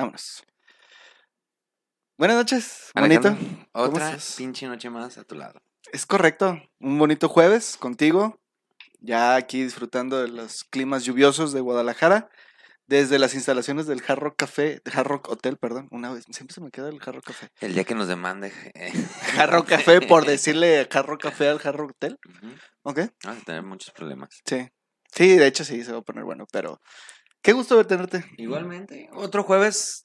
Vámonos. Buenas noches, Alejandro, bonito. ¿Cómo Otra pinche noche más a tu lado. Es correcto. Un bonito jueves contigo. Ya aquí disfrutando de los climas lluviosos de Guadalajara. Desde las instalaciones del Hard Rock Café, Hard Rock Hotel, perdón. Una vez, siempre se me queda el Hard Rock Café. El día que nos demande. eh, Hard Rock Café por decirle Hard Rock Café al Hard Rock Hotel. ujú, ¿Ok? Vamos a tener muchos problemas. Sí. Sí, de hecho sí, se va a poner bueno, pero qué gusto ver tenerte. Igualmente, otro jueves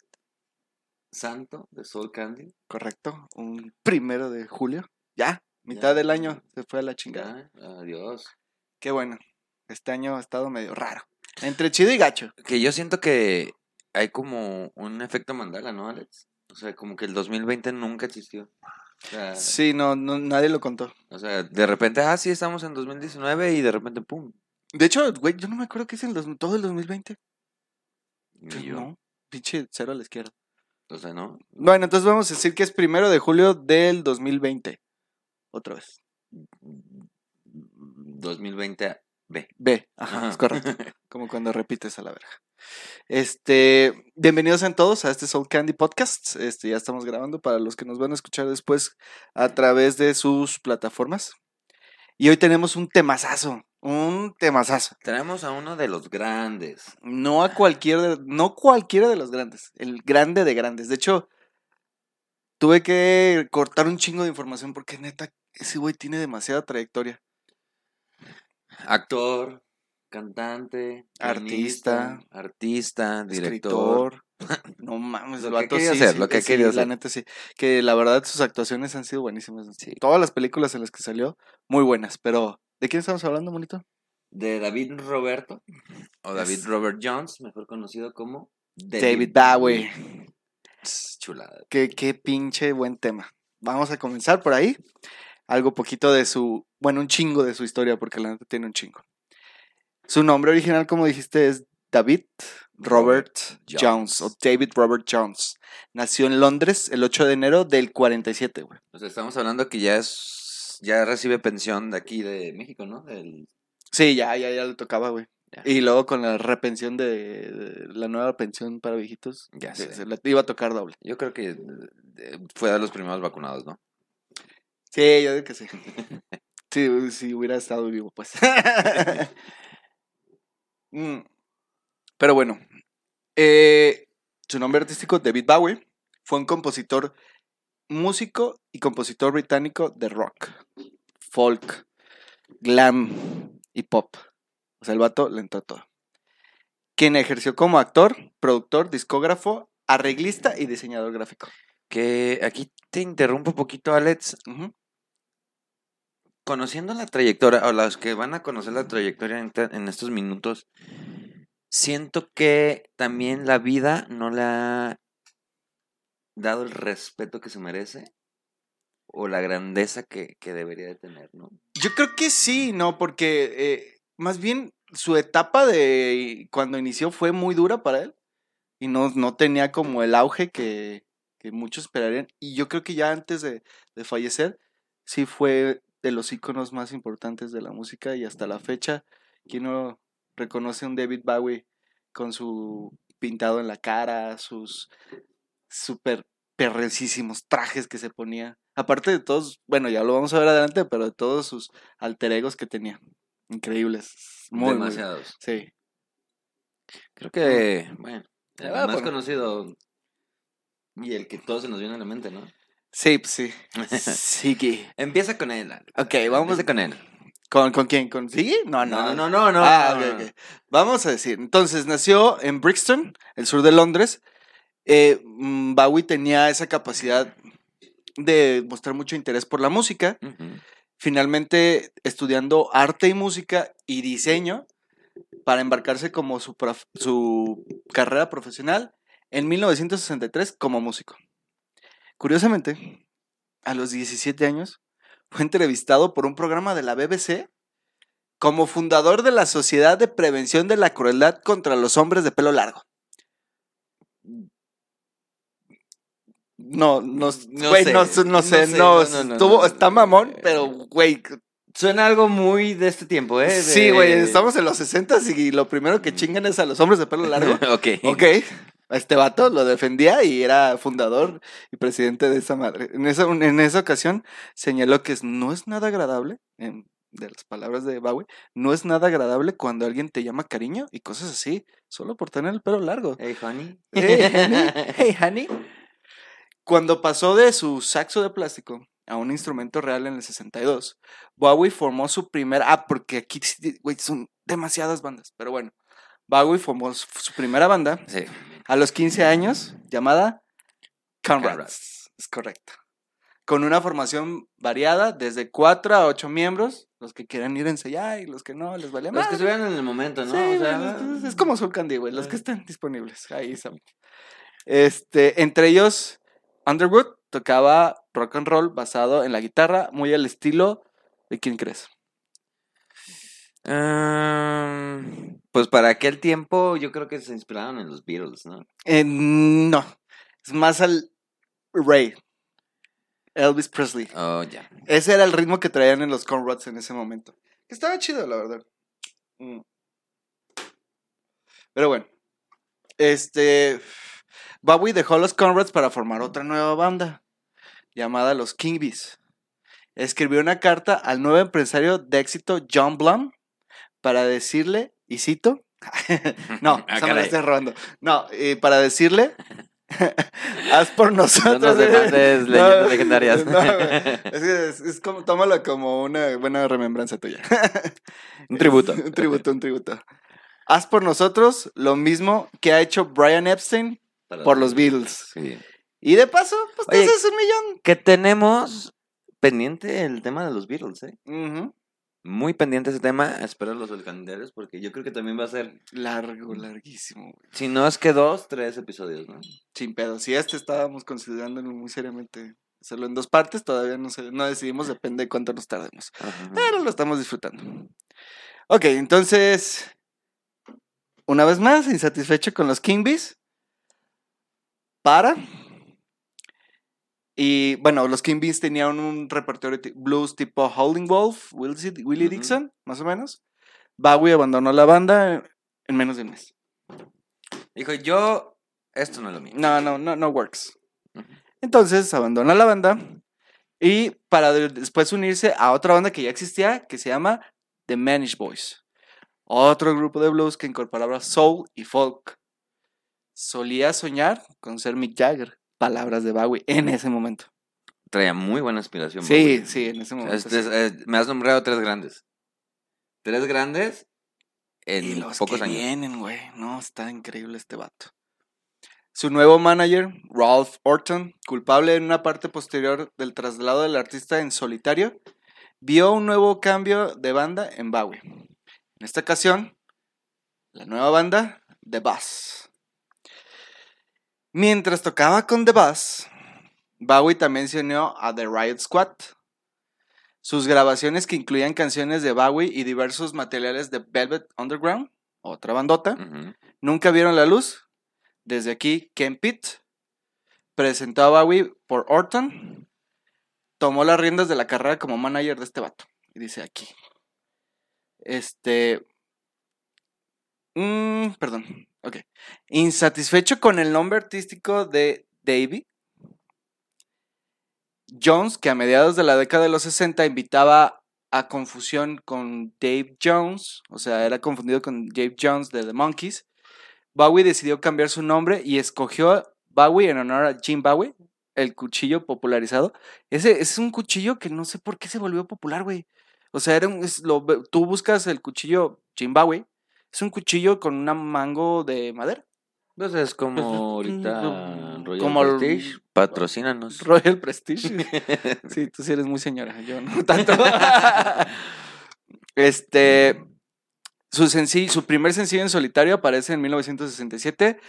santo de Soul Candy. Correcto. Un primero de julio. Ya, mitad Ya. del año se fue a la chingada. Ya, adiós. Qué bueno. Este año ha estado medio raro. Entre chido y gacho. Que yo siento que hay como un efecto mandala, ¿no, Alex? O sea, como que el 2020 nunca existió. O sea, Sí, no, no nadie lo contó. o sea, de repente, ah, sí, estamos en 2019 y de repente, pum. De hecho, güey, yo no me acuerdo que es el dos- todo el 2020. ni Pues yo. No, pinche cero a la izquierda. O sea, ¿no? Bueno, entonces vamos a decir que es primero de julio del 2020. Otra vez. 2020 B. B, ajá, es correcto. Como cuando repites a la verga. Este, bienvenidos a todos a este Soul Candy Podcast. Este, ya estamos grabando para los que nos van a escuchar después a través de sus plataformas. Y hoy tenemos un temazazo, un temazazo. Tenemos a uno de los grandes. No a cualquiera, de- no cualquiera de los grandes, el grande de grandes. De hecho, tuve que cortar un chingo de información porque neta, ese güey tiene demasiada trayectoria. Actor, cantante, Artista, pianista, artista, director. Escritor. No mames, Lo que sí, hacer, sí, lo que sí, querido La hacer. neta sí. Que la verdad sus actuaciones han sido buenísimas. Todas las películas en las que salió, muy buenas. Pero, ¿de quién estamos hablando, monito? De David Roberto, o David Es- Robert Jones, mejor conocido como David Bowie. Pss, Chulada. Qué, qué pinche buen tema. Vamos a comenzar por ahí. Algo poquito de su, bueno, un chingo de su historia, porque la neta tiene un chingo. Su nombre original, como dijiste, es David Robert Robert Jones. Jones. o David Robert Jones. Nació en Londres el 8 de enero del 47, güey. O sea, estamos hablando que ya es, ya recibe pensión de aquí de México, ¿no? Del, Sí, ya, ya, ya le tocaba, güey. Ya. Y luego con la repensión de, de la nueva pensión para viejitos, Ya se- sé. se le iba a tocar doble. yo creo que eh, fue de los primeros vacunados, ¿no? Sí, yo digo que sí. Sí, si hubiera estado vivo, pues. Mm. Pero bueno, eh, su nombre artístico, David Bowie, fue un compositor, músico y compositor británico de rock, folk, glam y pop. O sea, el vato le entró todo. Quien ejerció como actor, productor, discógrafo, arreglista y diseñador gráfico. Que aquí te interrumpo un poquito, Alex. Conociendo la trayectoria, o los que van a conocer la trayectoria en, en estos minutos, siento que también la vida no le ha dado el respeto que se merece o la grandeza que, que debería de tener, ¿no? Yo creo que sí, ¿no? Porque eh, más bien su etapa de cuando inició fue muy dura para él y no, no tenía como el auge que, que muchos esperarían. Y yo creo que ya antes de, de fallecer, sí fue de los íconos más importantes de la música y hasta la fecha, quien no reconoce a un David Bowie con su pintado en la cara, sus súper perrecísimos trajes que se ponía. Aparte de todos, bueno, ya lo vamos a ver adelante, pero de todos sus alter egos que tenía. Increíbles. Muy, muy- Demasiados. sí. Creo que, bueno, el voy a más conocido y el que todos se nos viene a la mente, ¿no? Sí, pues sí. Siggy. Empieza con él. Ok, vamos Empieza con él. ¿Con, ¿Con quién? ¿Con Siggy? No, no, No, no, no, no. Ah, no, ok, no. ok. Vamos a decir, entonces nació en Brixton, el sur de Londres. Eh, mm, Bowie tenía esa capacidad de mostrar mucho interés por la música. Finalmente estudiando arte y música y diseño para embarcarse como su, su carrera profesional en 1963 como músico. Curiosamente, a los 17 años fue entrevistado por un programa de la BBC como fundador de la Sociedad de Prevención de la Crueldad contra los Hombres de Pelo Largo. No, no, No güey, sé, no, sé, no no sé, no, no, estuvo, está mamón, pero, güey, Suena algo muy de este tiempo, ¿eh? sí, güey, De- estamos en los 60 y lo primero que chingan es a los hombres de pelo largo. ok. ok, Este vato lo defendía y era fundador y presidente de esa madre. En esa, en esa ocasión señaló que no es nada agradable, en- de las palabras de Bowie, no es nada agradable cuando alguien te llama cariño y cosas así, solo por tener el pelo largo. Hey, honey. Hey, honey. Hey, honey. Cuando pasó de su saxo de plástico a un instrumento real en el 62, Bowie formó su primera... Ah, porque aquí, son demasiadas bandas, pero bueno. Bowie formó su primera banda Sí. a los 15 años llamada Conrads. Es correcto. Con una formación variada, desde 4 a 8 miembros, los que quieran ir a ensayar y los que no, les vale Los más. que estuvieran en el momento, ¿no? Sí, o güey, sea, es- como Soul Candy, güey, los que Ah. están disponibles. Ahí están. Este, entre ellos, Underwood tocaba rock and roll basado en la guitarra, muy al estilo de quién crees. ah, pues para aquel tiempo yo creo que se inspiraron en los Beatles, ¿no? Eh, no, es más al Ray, Elvis Presley. Oh, ya. Ese era el ritmo que traían en los Conrads en ese momento. Que estaba chido, la verdad. Mm. Pero bueno. Este. Bowie dejó a los Conrads para formar otra nueva banda. Llamada los King Bees. Escribió una carta al nuevo empresario de éxito John Blum. Para decirle, y cito. no, Ah, me estoy robando. No, eh, para decirle. haz por nosotros. nos demandes leyendas legendarias. no, es, es- es como, tómalo como una buena remembranza tuya. Un tributo. un tributo, un tributo. Haz por nosotros lo mismo que ha hecho Brian Epstein por los Beatles. Sí. Y de paso, pues te Oye, haces un millón. Que tenemos pendiente el tema de los Beatles, ¿eh? Muy pendiente ese tema. Espero los calendarios porque yo creo que también va a ser, Largo, larguísimo. güey. si no es que dos, tres episodios, ¿no? Sin pedo. Si este estábamos considerando muy seriamente hacerlo en dos partes, todavía no, decidimos, depende de cuánto nos tardemos. Ajá. Pero lo estamos disfrutando. Ok, entonces, una vez más, insatisfecho con los King Bees. Para. Y bueno, los King Bees tenían un repertorio blues tipo Howling Wolf, Willie. Dixon, más o menos. Bowie abandonó la banda en menos de un mes. Dijo, yo, esto no es lo mío. No, no, no, no works. Entonces abandona la banda y para de- después unirse a otra banda que ya existía que se llama The Manish Boys. Otro grupo de blues que incorporaba soul y folk. Solía soñar con ser Mick Jagger. Palabras de Bowie en ese momento. Traía muy buena inspiración. Sí, Bowie. sí, en ese momento. Este sí. eh, me has nombrado tres grandes. Tres grandes en y los pocos que años. vienen, güey. No, está increíble este vato. Su nuevo manager, Ralph Orton, culpable en una parte posterior del traslado del artista en solitario, vio un nuevo cambio de banda en Bowie. En esta ocasión, la nueva banda, The Buzz. Mientras tocaba con The Buzz, Bowie también se unió a The Riot Squad. Sus grabaciones que incluían canciones de Bowie y diversos materiales de Velvet Underground, otra bandota, nunca vieron la luz. Desde aquí, Ken Pitt presentó a Bowie por Orton, tomó las riendas de la carrera como manager de este vato. Y dice aquí. Este. mm, perdón. Ok. Insatisfecho con el nombre artístico de Davey, Jones, que a mediados de la década de los 60 invitaba a confusión con Dave Jones, o sea, era confundido con Dave Jones de The Monkees, Bowie decidió cambiar su nombre y escogió Bowie en honor a Jim Bowie, el cuchillo popularizado. Ese es un cuchillo que no sé por qué se volvió popular, güey. O sea, era un- lo tú buscas el cuchillo Jim Bowie, es un cuchillo con una mango de madera. Pues es como ahorita Royal Como el- Prestige, patrocínanos. Royal Prestige. Sí, tú sí eres muy señora, yo no tanto. este, su, sencillo, su primer sencillo en solitario aparece en 1967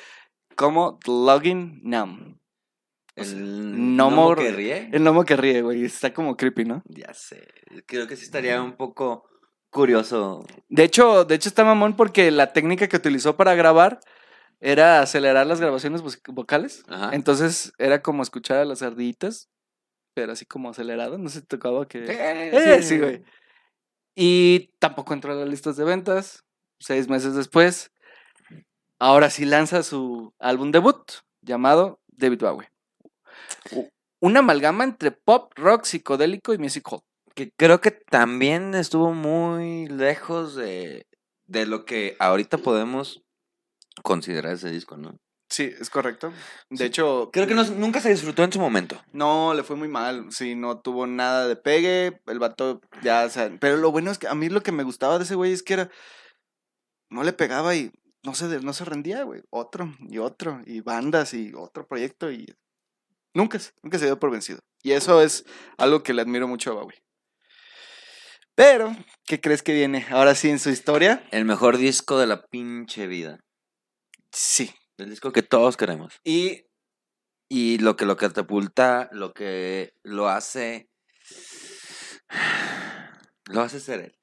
como The Login Numb. El no gnomo que ríe. El gnomo que ríe, güey, está como creepy, ¿no? Ya sé. Creo que sí estaría un poco curioso. De hecho, de hecho está mamón porque la técnica que utilizó para grabar era acelerar las grabaciones vo- vocales. Ajá. Entonces era como escuchar a las ardillitas, pero así como acelerado, no se tocaba que... Eh, Eh, sí, güey. Y tampoco entró a las listas de ventas. Seis meses después, ahora sí lanza su álbum debut llamado David Bowie. Una amalgama entre pop, rock, psicodélico y music hall. Que creo que también estuvo muy lejos de, de lo que ahorita podemos considerar ese disco, ¿no? Sí, es correcto. De Sí. hecho, Creo que no- nunca se disfrutó en su momento. No, le fue muy mal. Sí, no tuvo nada de pegue. El vato ya, o sea. Pero lo bueno es que a mí lo que me gustaba de ese güey es que era. No le pegaba y no se, no se rendía, güey. Otro y otro. Y bandas y otro proyecto y. Nunca, se- nunca se dio por vencido. Y eso es algo que le admiro mucho a Bowie. Pero, ¿qué crees que viene? Ahora sí, en su historia. El mejor disco de la pinche vida. Sí. El disco que todos queremos. Y Y lo que lo catapulta, lo que lo hace. Lo hace ser él.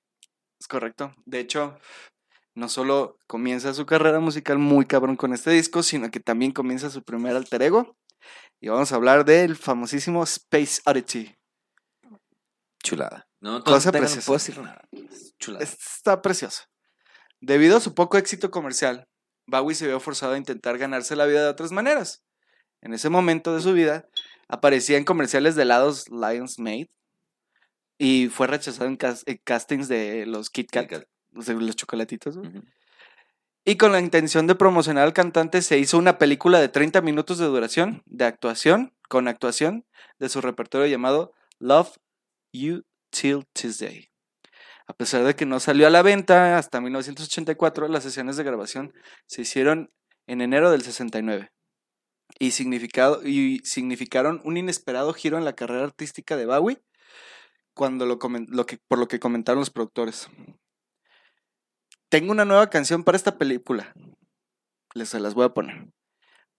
Es correcto. De hecho, no solo comienza su carrera musical muy cabrón con este disco, sino que también comienza su primer alter ego. Y vamos a hablar del famosísimo Space Oddity. Chulada. No, Cosa no, no preciosa. puedo decir nada. Chulada. Está precioso. Debido a su poco éxito comercial, Bowie se vio forzado a intentar ganarse la vida de otras maneras. En ese momento de su vida, aparecía en comerciales de helados Lions Made y fue rechazado en, cas- en castings de los Kit Kat, Kit Kat. los, chocolatitos. Y con la intención de promocionar al cantante se hizo una película de 30 minutos de duración, de actuación, con actuación, de su repertorio llamado Love You Till Tuesday. A pesar de que no salió a la venta hasta 1984, las sesiones de grabación se hicieron en enero del 69 y, significado, y significaron un inesperado giro en la carrera artística de Bowie cuando lo, lo que, por lo que comentaron los productores. Tengo una nueva canción para esta película. Les se las voy a poner.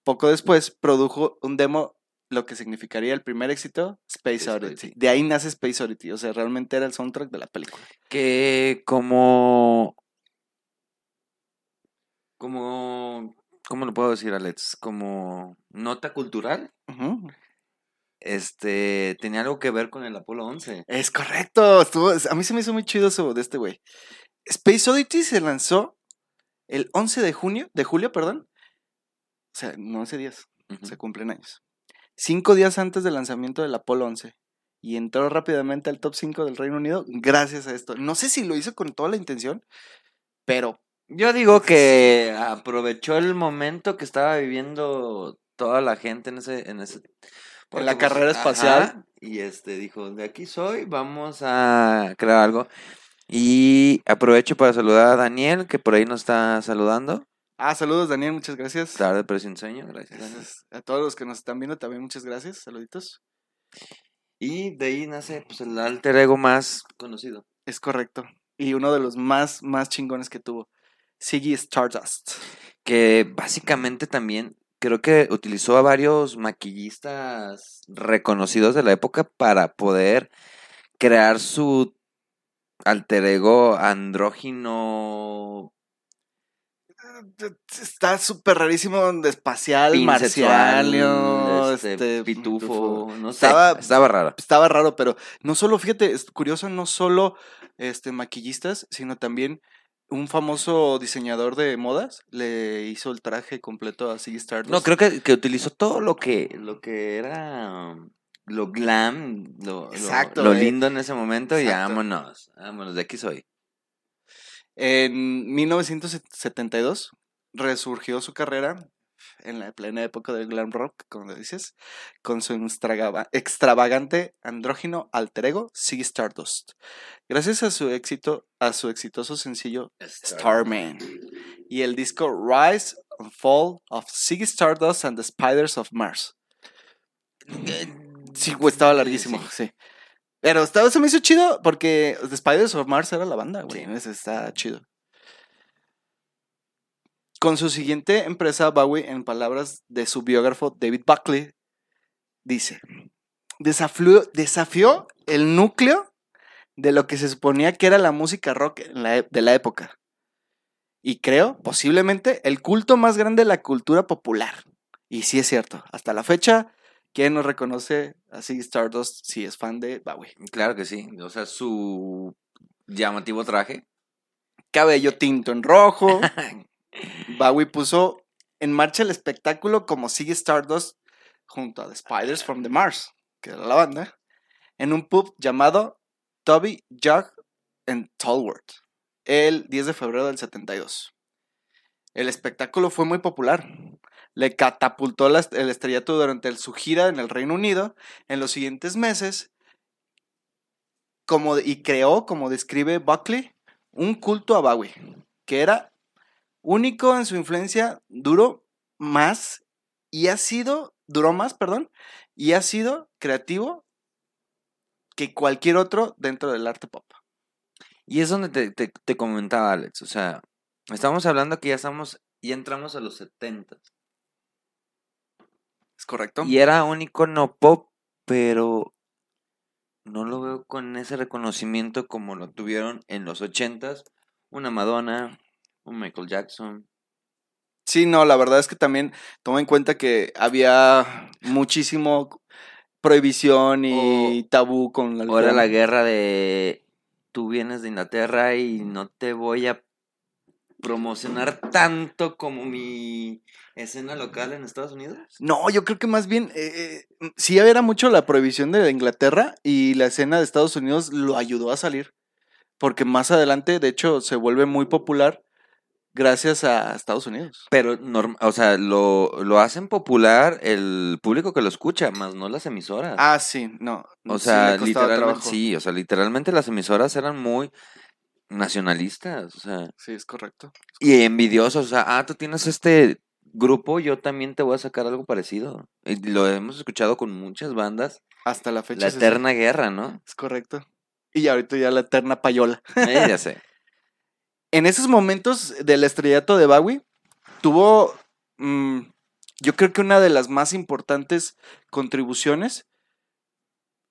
Poco después produjo un demo, lo que significaría el primer éxito, Space, Space Oddity. Oddity. De ahí nace Space Oddity. O sea, realmente era el soundtrack de la película. Que como. Como. ¿Cómo lo puedo decir, Alex? Como nota cultural. Este. Tenía algo que ver con el Apolo 11. Es correcto. estuvo- a mí se me hizo muy chido eso de este güey. Space Oddity se lanzó el 11 de junio, de julio, perdón. O sea, no 11 días. Se cumplen años. Cinco días antes del lanzamiento del Apolo 11. Y entró rápidamente al top 5 del Reino Unido gracias a esto. No sé si lo hizo con toda la intención, pero Yo digo que aprovechó el momento que estaba viviendo toda la gente en ese. En, ese, En la pues, carrera espacial. ajá, y este dijo: De aquí soy, vamos a crear algo. Y aprovecho para saludar a Daniel, que por ahí nos está saludando. Ah, saludos Daniel, muchas gracias. Tarde, pero sin sueño. Gracias. Gracias. A todos los que nos están viendo también muchas gracias. Saluditos. Y de ahí nace pues, el alter ego más conocido. Es correcto. Y uno de los más, más chingones que tuvo. Siggy Stardust. Que básicamente también creo que utilizó a varios maquillistas reconocidos de la época para poder crear su alter ego andrógino Está súper rarísimo, de espacial, pinsexual, marciano, este, este, pitufo, no sé, Estaba- estaba raro. estaba raro, pero no solo, fíjate, es curioso, no solo este, maquillistas, sino también un famoso diseñador de modas le hizo el traje completo a Ziggy Stardust. No, creo que, que utilizó todo lo que, lo que era lo glam, lo, Exacto, lo, eh. lindo en ese momento y vámonos, vámonos, de aquí soy. En 1972 resurgió su carrera en la plena época del glam rock, como dices, con su extravagante andrógino alter ego, Ziggy Stardust. Gracias a su éxito, a su exitoso sencillo Starman y el disco Rise and Fall of Ziggy Stardust and the Spiders of Mars. Sí, güey, estaba larguísimo, sí. Pero estaba, se me hizo chido porque The Spiders of Mars era la banda, güey. Sí. ese Está chido. Con su siguiente empresa, Bowie, en palabras de su biógrafo David Buckley, dice: desafió, desafió el núcleo de lo que se suponía que era la música rock la e- de la época. Y creo, posiblemente, el culto más grande de la cultura popular. Y sí es cierto, hasta la fecha, ¿quién no reconoce a Ziggy Stardust si es fan de Bowie? Claro que sí, o sea, su llamativo traje. Cabello tinto en rojo, Bowie puso en marcha el espectáculo como sigue Stardust junto a The Spiders from the Mars, que era la banda, en un pub llamado Toby Jug en Tolworth, el 10 de febrero del 72. El espectáculo fue muy popular. Le catapultó el estrellato durante su gira en el Reino Unido en los siguientes meses como, y creó, como describe Buckley, un culto a Bowie, que era único en su influencia, duró más y ha sido, duró más, perdón, y ha sido creativo que cualquier otro dentro del arte pop. Y es donde te, te- comentaba, Alex. O sea, estamos hablando que ya estamos, ya entramos a los 70. ¿Es correcto? Y era un icono pop, pero no lo veo con ese reconocimiento como lo tuvieron en los 80s. Una Madonna, un Michael Jackson. Sí, no, la verdad es que también toma en cuenta que había muchísimo prohibición y tabú con la Ahora la guerra de tú vienes de Inglaterra y no te voy a promocionar tanto como mi escena local en Estados Unidos. No, yo creo que más bien eh, eh, sí era mucho la prohibición de Inglaterra y la escena de Estados Unidos lo ayudó a salir. Porque más adelante, de hecho, se vuelve muy popular gracias a Estados Unidos. Pero, o sea, lo, lo hacen popular el público que lo escucha, más no las emisoras. Ah, sí, no. o sí sea, le costaba literalmente, trabajo. sí, o sea, literalmente las emisoras eran muy nacionalistas, o sea, Sí, es correcto. y envidiosos, o sea, ah, tú tienes este grupo, yo también te voy a sacar algo parecido. Y lo hemos escuchado con muchas bandas, Hasta la fecha. la es eterna guerra, ¿no? Es correcto. Y ahorita ya la eterna payola. Eh, ya sé. En esos momentos del estrellato de Bowie, tuvo, mm, yo creo que una de las más importantes contribuciones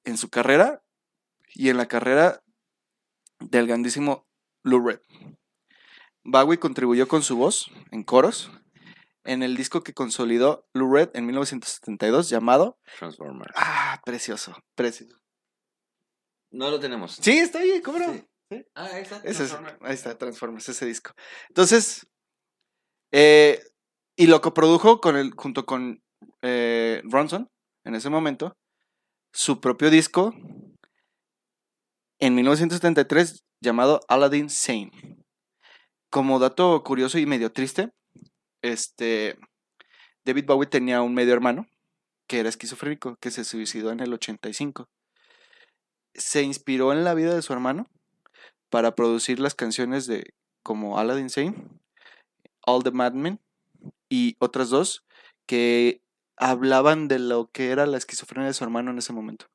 en su carrera y en la carrera del grandísimo Lou Reed. Bowie contribuyó con su voz en coros en el disco que consolidó Lou Reed en 1972 llamado Transformers. Ah, precioso, precioso. No lo tenemos. Sí, está ahí, ¿cómo no? Sí. Ah, ahí está. Ese ahí está, Transformers, ese disco. Entonces, eh, y lo coprodujo con el, junto con eh, Ronson en ese momento, su propio disco en 1973 llamado Aladdin Sane. Como dato curioso y medio triste, este, David Bowie tenía un medio hermano que era esquizofrénico, que se suicidó en el 85. Se inspiró en la vida de su hermano para producir las canciones de como Aladdin Sane, All the Madmen y otras dos que hablaban de lo que era la esquizofrenia de su hermano en ese momento.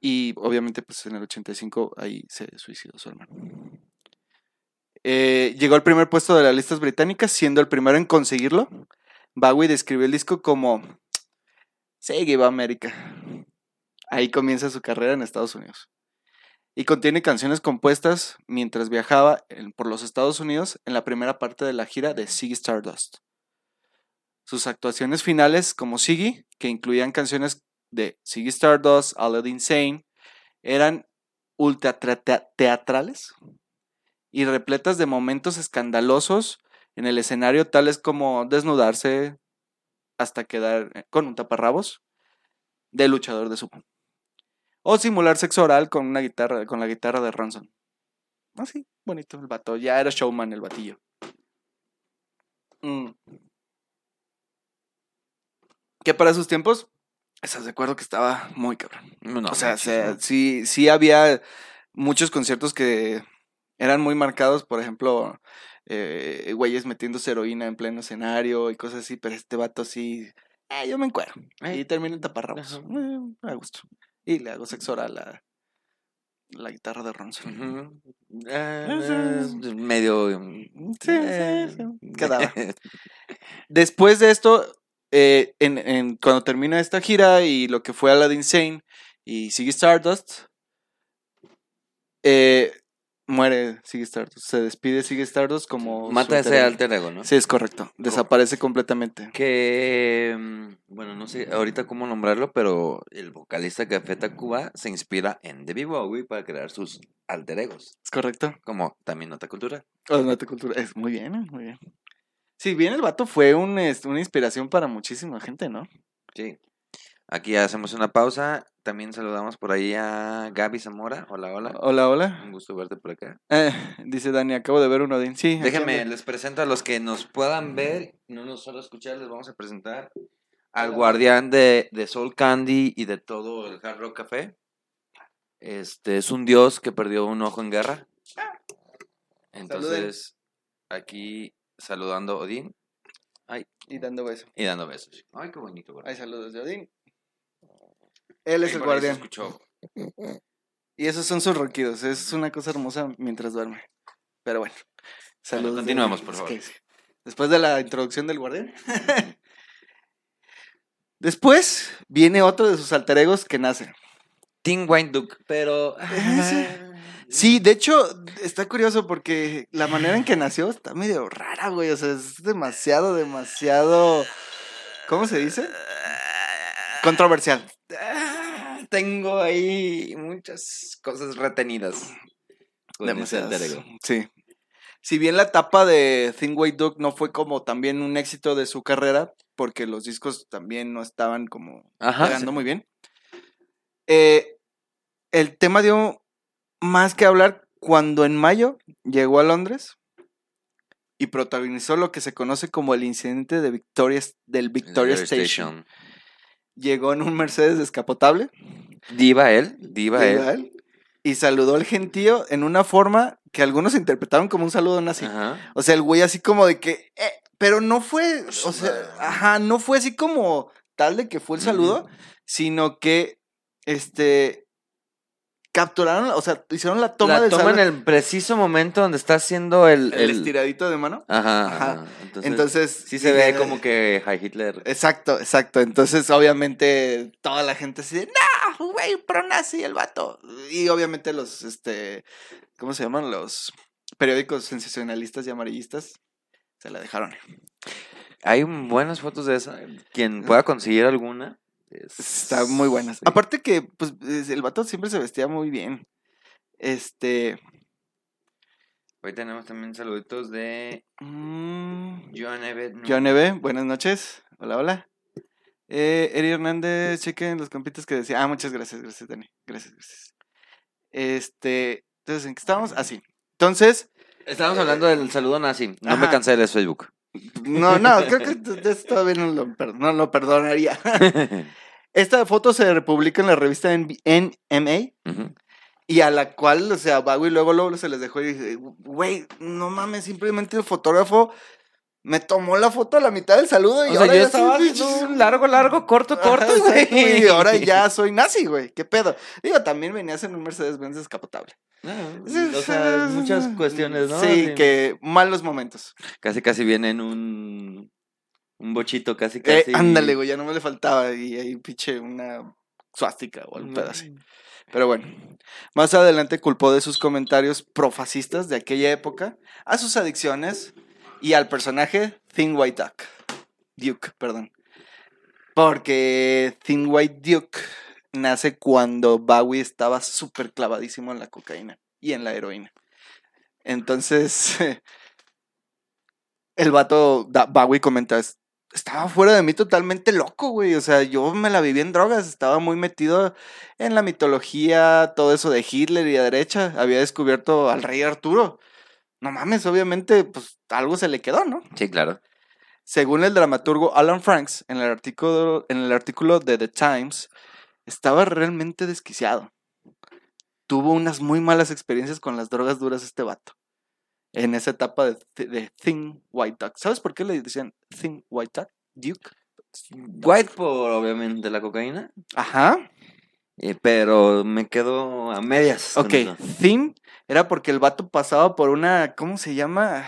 Y obviamente pues en el 85 ahí se suicidó su hermano. Eh, llegó al primer puesto de las listas británicas, siendo el primero en conseguirlo. Bowie describió el disco como Save America. Ahí comienza su carrera en Estados Unidos y contiene canciones compuestas mientras viajaba por los Estados Unidos en la primera parte de la gira de Ziggy Stardust. Sus actuaciones finales como Ziggy, que incluían canciones de Ziggy Stardust, Aladdin Sane, eran ultra tra- tea- teatrales y repletas de momentos escandalosos en el escenario, tales como desnudarse hasta quedar eh, con un taparrabos de luchador de sumo. O simular sexo oral con una guitarra, con la guitarra de Ronson. Así, bonito el vato. Ya era showman el batillo. Mm. Que para sus tiempos, estás de acuerdo que estaba muy cabrón. No, o sea, sí, sí había muchos conciertos que eran muy marcados, por ejemplo, eh, güeyes metiéndose heroína en pleno escenario y cosas así, pero este vato sí, eh, yo me encuero. Eh, Y termino en taparrabos. Eh, a gusto. Y le hago sexo oral a la guitarra de Ronson. Ah, medio. Sí, sí, sí, quedaba. Después de esto, eh, en, en- cuando termina esta gira y lo que fue Aladdin Sane y Ziggy Stardust, eh, muere Ziggy Stardust. Se despide Ziggy Stardust como. Mata ese alter ego, ¿no? Sí, es correcto. Desaparece completamente. Que, mm, bueno, no sé ahorita cómo nombrarlo, pero el vocalista Café Tacuba se inspira en David Bowie para crear sus alter egos, Es correcto. como también Nota Cultura. Oh, no te cultura. Es muy bien, muy bien. Si bien el vato fue un, este, una inspiración para muchísima gente, ¿no? Sí. Aquí hacemos una pausa. También saludamos por ahí a Gaby Zamora. Hola, hola. Hola, hola. Un gusto verte por acá. Eh, dice Dani, acabo de ver un Odín. Sí. Déjenme, les presento a los que nos puedan ver, no nos solo escuchar, les vamos a presentar al guardián de, de Soul Candy y de todo el Hard Rock Café. Este es un dios que perdió un ojo en guerra. Entonces, aquí saludando a Odín Y dando besos. y dando besos. Ay, qué bonito, güey. Hay saludos de Odín. Él es el guardián. escuchó. Y esos son sus ronquidos. Es una cosa hermosa mientras duerme. Pero bueno. Saludos. de- continuemos, por es favor. que. Después de la introducción del guardián. Después viene otro de sus alter egos que nace. Tim Wine Duke, pero. Sí, de hecho, está curioso porque la manera en que nació está medio rara, güey. O sea, es demasiado, demasiado. ¿Cómo se dice? Controversial. Ah, Tengo ahí muchas cosas retenidas. Demasiadas. Sí. Si bien la etapa de Thing White Duck no fue como también un éxito de su carrera, porque los discos también no estaban como Ajá. pegando muy bien, eh, el tema dio más que hablar cuando en mayo llegó a Londres y protagonizó lo que se conoce como el incidente de Victoria, del Victoria Station. Llegó en un Mercedes descapotable. Diva él, diva él. Diga él, Y saludó al gentío en una forma que algunos interpretaron como un saludo nazi. Ajá. O sea, el güey así como de que. eh, pero no fue. O sea, ajá, no fue así como tal de que fue el saludo, sino que. Este. Capturaron, o sea, hicieron la toma la del toma en el preciso momento donde está haciendo el. el, el- estiradito de mano. Ajá. Ajá. ajá. Entonces, Entonces. sí se ve dije, como que High Hitler. Exacto, exacto. Entonces, obviamente, toda la gente así de, no, güey, pro nazi el vato. Y obviamente los, este, ¿cómo se llaman? Los periódicos sensacionalistas y amarillistas se la dejaron. Hay buenas fotos de esa. Quien pueda conseguir alguna. Es- Está muy buenas. sí. Aparte que, pues, es- el vato siempre se vestía muy bien. Este, Hoy tenemos también saluditos de mm, Eve, buenas noches. Hola, hola. Eh, Eri Hernández, chequen los compitas que decía. Ah, muchas gracias, gracias, Dani. Gracias, gracias. Este, entonces, ¿en qué estábamos? Así. Entonces, Estábamos hablando del saludo nazi. No me Ajá. cansé de Facebook. No, no, creo que eso todavía no lo, no lo perdonaría. Esta foto se republica en la revista NMA y a la cual, o sea, Bowie luego, luego se les dejó y dije, güey, no mames, simplemente el fotógrafo me tomó la foto a la mitad del saludo y O sea, ahora yo ya estaba haciendo un largo, largo, corto, corto, güey. Y ahora ya soy nazi, güey. ¿Qué pedo? Digo, también venías en un Mercedes-Benz descapotable. o sea, muchas cuestiones, ¿no? Sí, que malos momentos. Casi, casi viene en un, un bochito, casi, Eh, casi. ándale, güey, ya no me le faltaba. Y ahí pinche una suástica o algo pedo así. Pero bueno, más adelante culpó de sus comentarios profascistas de aquella época a sus adicciones y al personaje Thin White Duck. Duke, perdón. Porque Thin White Duke nace cuando Bowie estaba súper clavadísimo en la cocaína y en la heroína. Entonces, el vato, Bowie comenta, "Es- estaba fuera de mí totalmente loco, güey. O sea, yo me la viví en drogas, estaba muy metido en la mitología, todo eso de Hitler y de derecha. Había descubierto al rey Arturo. No mames, obviamente, pues algo se le quedó, ¿no? Sí, claro. Según el dramaturgo Alan Franks, en el artículo, en el artículo de The Times, estaba realmente desquiciado. Tuvo unas muy malas experiencias con las drogas duras este vato. En esa etapa de, de Thin White Duck. ¿Sabes por qué le decían Thin White Duck? Duke. White por, obviamente, la cocaína. Ajá. Eh, pero me quedo a medias. Ok. Thin era porque el vato pasaba por una, ¿cómo se llama?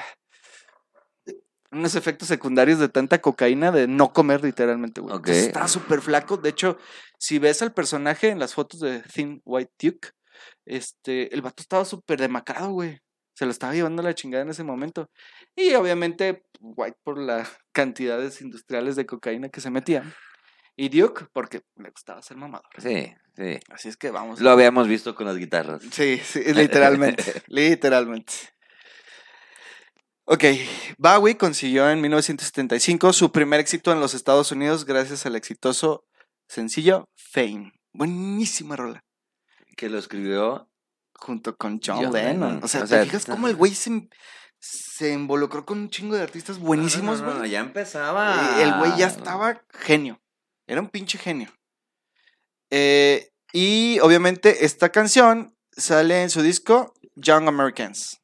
Unos efectos secundarios de tanta cocaína de no comer literalmente, güey. Entonces, Ok. estaba súper flaco. De hecho, si ves al personaje en las fotos de Thin White Duke, este, el vato estaba súper demacrado, güey. Se lo estaba llevando la chingada en ese momento. Y obviamente, White por las cantidades industriales de cocaína que se metían. Y Duke, porque le gustaba ser mamador. Sí, sí. Así es que vamos. Lo habíamos visto con las guitarras. Sí, sí, literalmente, literalmente. Ok, Bowie consiguió en 1975 su primer éxito en los Estados Unidos gracias al exitoso sencillo Fame. Buenísima rola. Que lo escribió. Junto con John, John Lennon. Lennon. O sea, O ¿te sea, fijas cómo el güey se, se involucró con un chingo de artistas buenísimos, No, no, güey? no, ya empezaba. El güey ya estaba genio. Era un pinche genio. Eh, y obviamente esta canción sale en su disco Young Americans,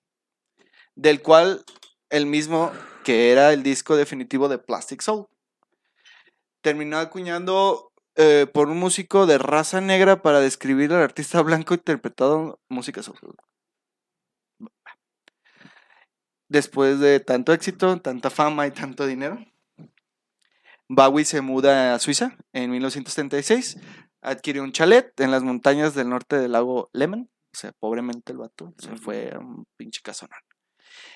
del cual el mismo que era el disco definitivo de Plastic Soul. Terminó acuñando eh, por un músico de raza negra para describir al artista blanco interpretado música soul. Después de tanto éxito, tanta fama y tanto dinero, Bowie se muda a Suiza en 1976, adquiere un chalet en las montañas del norte del lago Lehmann, o sea, pobremente el vato se fue a un pinche casonón.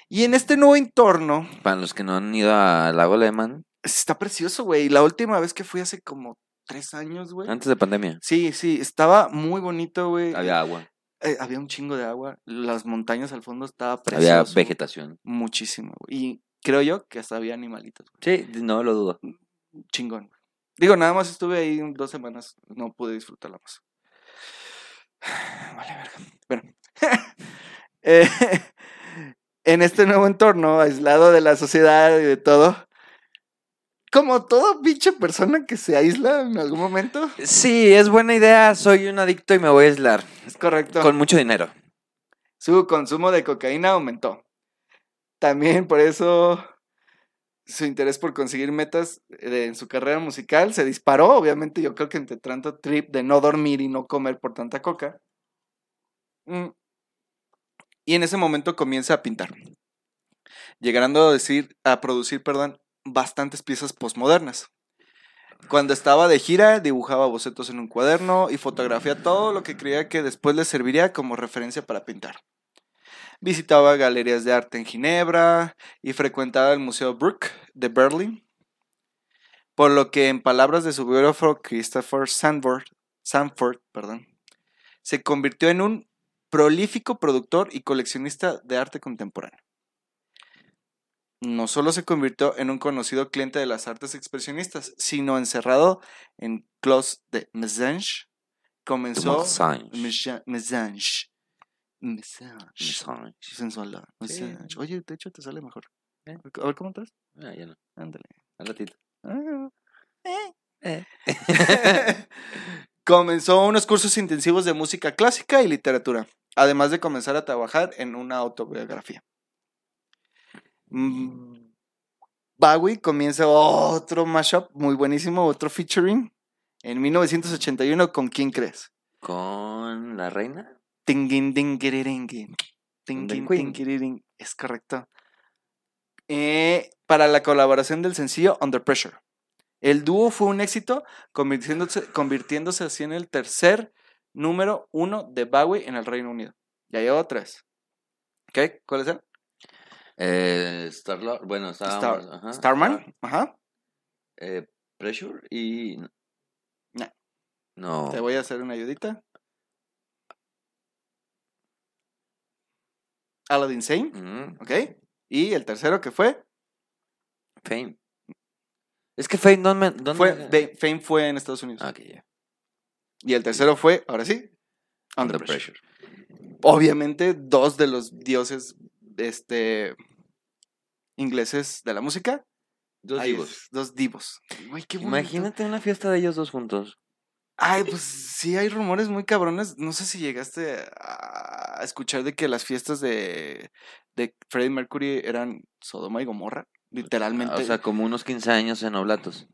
Y en este nuevo entorno, Para los que no han ido al lago Lehmann, está precioso, güey. La última vez que fui hace como tres años, güey. antes de pandemia, Sí, sí, estaba muy bonito, güey. había agua, Eh, había un chingo de agua. Las montañas al fondo estaba había precioso. vegetación. Muchísimo, güey. Y creo yo que hasta había animalitos. güey. Sí, no lo dudo. Chingón. Digo, nada más estuve ahí dos semanas. No pude disfrutarla más. Vale, verga. Bueno. Eh, en este nuevo entorno, aislado de la sociedad y de todo, como toda pinche persona que se aísla en algún momento, Sí, es buena idea. Soy un adicto y me voy a aislar. es correcto. Con mucho dinero. Su consumo de cocaína aumentó. También por eso su interés por conseguir metas de- en su carrera musical se disparó. Obviamente, yo creo que entre tanto trip de no dormir y no comer por tanta coca. Mm. Y en ese momento comienza a pintar. Llegando a decir, a producir, perdón, bastantes piezas postmodernas. Cuando estaba de gira, dibujaba bocetos en un cuaderno y fotografía todo lo que creía que después le serviría como referencia para pintar. Visitaba galerías de arte en Ginebra y frecuentaba el Museo Brook de Berlín, por lo que en palabras de su biógrafo Christopher Sanford, Sanford perdón, se convirtió en un prolífico productor y coleccionista de arte contemporáneo. No solo se convirtió en un conocido cliente de las artes expresionistas, sino encerrado en Clos de Mésange, comenzó Mésange. Mésa- Mésange. Mésange. Mésange. Sensual. Sí. Mésange. Oye, de hecho te sale mejor. Eh. A ver cómo estás. Ah, ya no. Ándale. Al ratito. Ah. Eh. Comenzó unos cursos intensivos de música clásica y literatura, además de comenzar a trabajar en una autobiografía. Mm, Bowie comienza otro mashup muy buenísimo, otro featuring, en 1981 con ¿Quién crees? Con la reina. Es correcto. Eh, para la colaboración del sencillo Under Pressure. El dúo fue un éxito, convirtiéndose, convirtiéndose así en el tercer número uno de Bowie en el Reino Unido. Ya llevo tres. ¿Qué? ¿Cuál es el? Eh, Starlord. Bueno, estábamos. Star- ajá, Starman. Ajá. eh, Pressure y. No. No. Te voy a hacer una ayudita. Aladdin Sane. Ujú, ¿Ok? Y el tercero que fue. Fame. Es que Fame, fue de- Fame fue en Estados Unidos. Ah, ok, ya. Y el tercero fue, ahora sí, Under, Under Pressure. Pressure. Obviamente, dos de los dioses este, ingleses de la música. Dos Ahí divos. es, Dos divos. Qué. Imagínate una fiesta de ellos dos juntos. Ay, pues sí hay rumores muy cabrones. No sé si llegaste a escuchar de que las fiestas de, de Freddie Mercury eran Sodoma y Gomorra. Literalmente. O sea, como unos 15 años en Oblatos.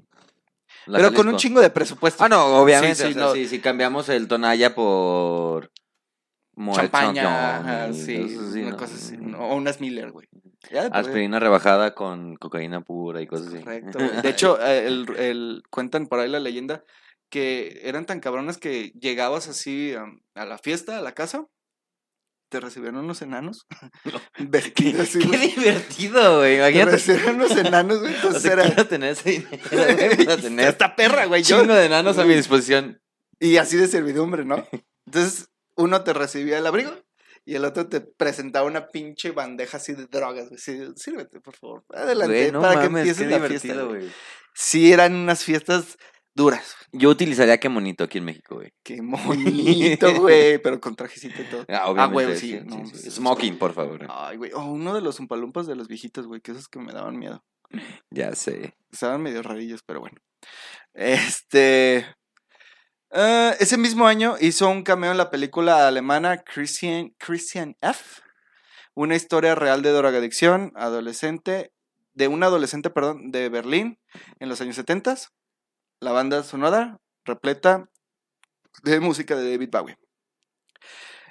La pero con un chingo de presupuesto. Ah, no, obviamente. Sí, sí, o sea, no. sí, si cambiamos el Tonalla por. Champaña, ajá, sí, así, una ¿no? cosa así. O unas Miller, güey. Ya por ahí. Aspirina rebajada con cocaína pura y cosas así. Correcto. güey. De hecho, eh, el, el- cuentan por ahí la leyenda que eran tan cabrones que llegabas así um, a la fiesta, a la casa, te recibieron unos enanos vestidos Qué divertido, güey. Te Imagínate. recibieron unos enanos, güey. O sea, era quiero tener ese dinero, güey, tener esta perra, güey. Yo, chingo de enanos a mi disposición. y así de servidumbre, ¿no? Entonces, uno te recibía el abrigo Y el otro te presentaba una pinche bandeja así de drogas, güey. Sí, sírvete, por favor. Adelante, Güey, no para que mames, empieces qué la fiesta, divertido, güey. güey. Sí, eran unas fiestas duras. Yo utilizaría qué monito aquí en México, güey. Qué bonito, güey. Pero con trajecito y todo. Ah, obviamente. huevo, sí, no, sí, sí. Smoking, por favor. Ay, güey. Oh, uno de los umpalumpas de los viejitos, güey. Que esos que me daban miedo. Ya sé. Estaban medio rarillos, pero bueno. Este. ah, ese mismo año hizo un cameo en la película alemana Christian, Christian F. Una historia real de drogadicción adolescente, de un adolescente, perdón, de Berlín en los años 70. La banda sonora repleta de música de David Bowie.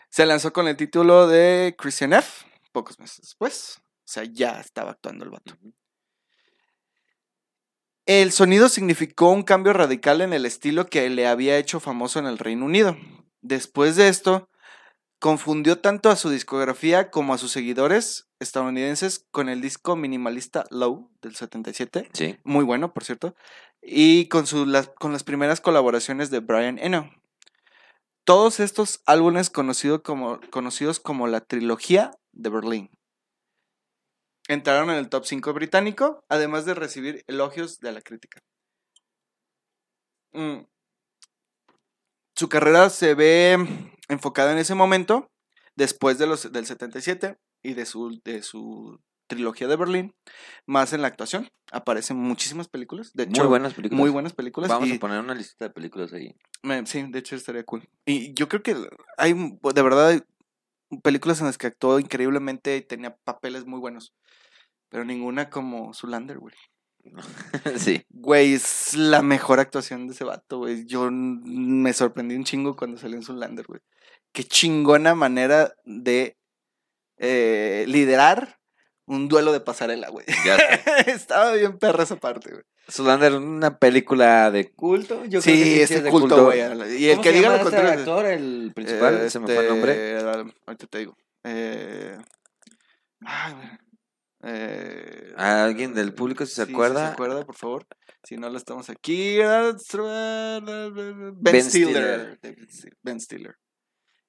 Se lanzó con el título de Christian F. pocos meses después. O sea, ya estaba actuando el vato. El sonido significó un cambio radical en el estilo que le había hecho famoso en el Reino Unido. Después de esto, confundió tanto a su discografía como a sus seguidores estadounidenses con el disco minimalista Low del 77, Sí. muy bueno, por cierto, y con, con las primeras colaboraciones de Brian Eno. Todos estos álbumes como, conocidos como la trilogía de Berlín. Entraron en el top 5 británico, además de recibir elogios de la crítica. Mm. Su carrera se ve enfocada en ese momento, después de los, del 77 y de su, de su trilogía de Berlín, más en la actuación. Aparecen muchísimas películas, de hecho, Muy buenas películas. muy buenas películas. Vamos y- a poner una lista de películas ahí. me- sí, de hecho estaría cool. Y yo creo que hay, de verdad, películas en las que actuó increíblemente y tenía papeles muy buenos. Pero ninguna como Zulander, güey. sí. Güey, es la mejor actuación de ese vato, güey. Yo me sorprendí un chingo cuando salió en Zulander, güey. Qué chingona manera de eh, liderar un duelo de pasarela, güey. Ya sé. Estaba bien perra esa parte, güey. Zulander, una película de culto. Yo creo Sí, que es de culto, güey. Y el ¿Cómo que se diga llama lo este contrario. actor, el principal, se me fue el nombre. Ahorita te digo. Eh, ay, güey. Eh, ¿A alguien del público, si se sí, acuerda? se acuerda, por favor. Si no lo estamos aquí. Ben, Ben Stiller. Ben Stiller.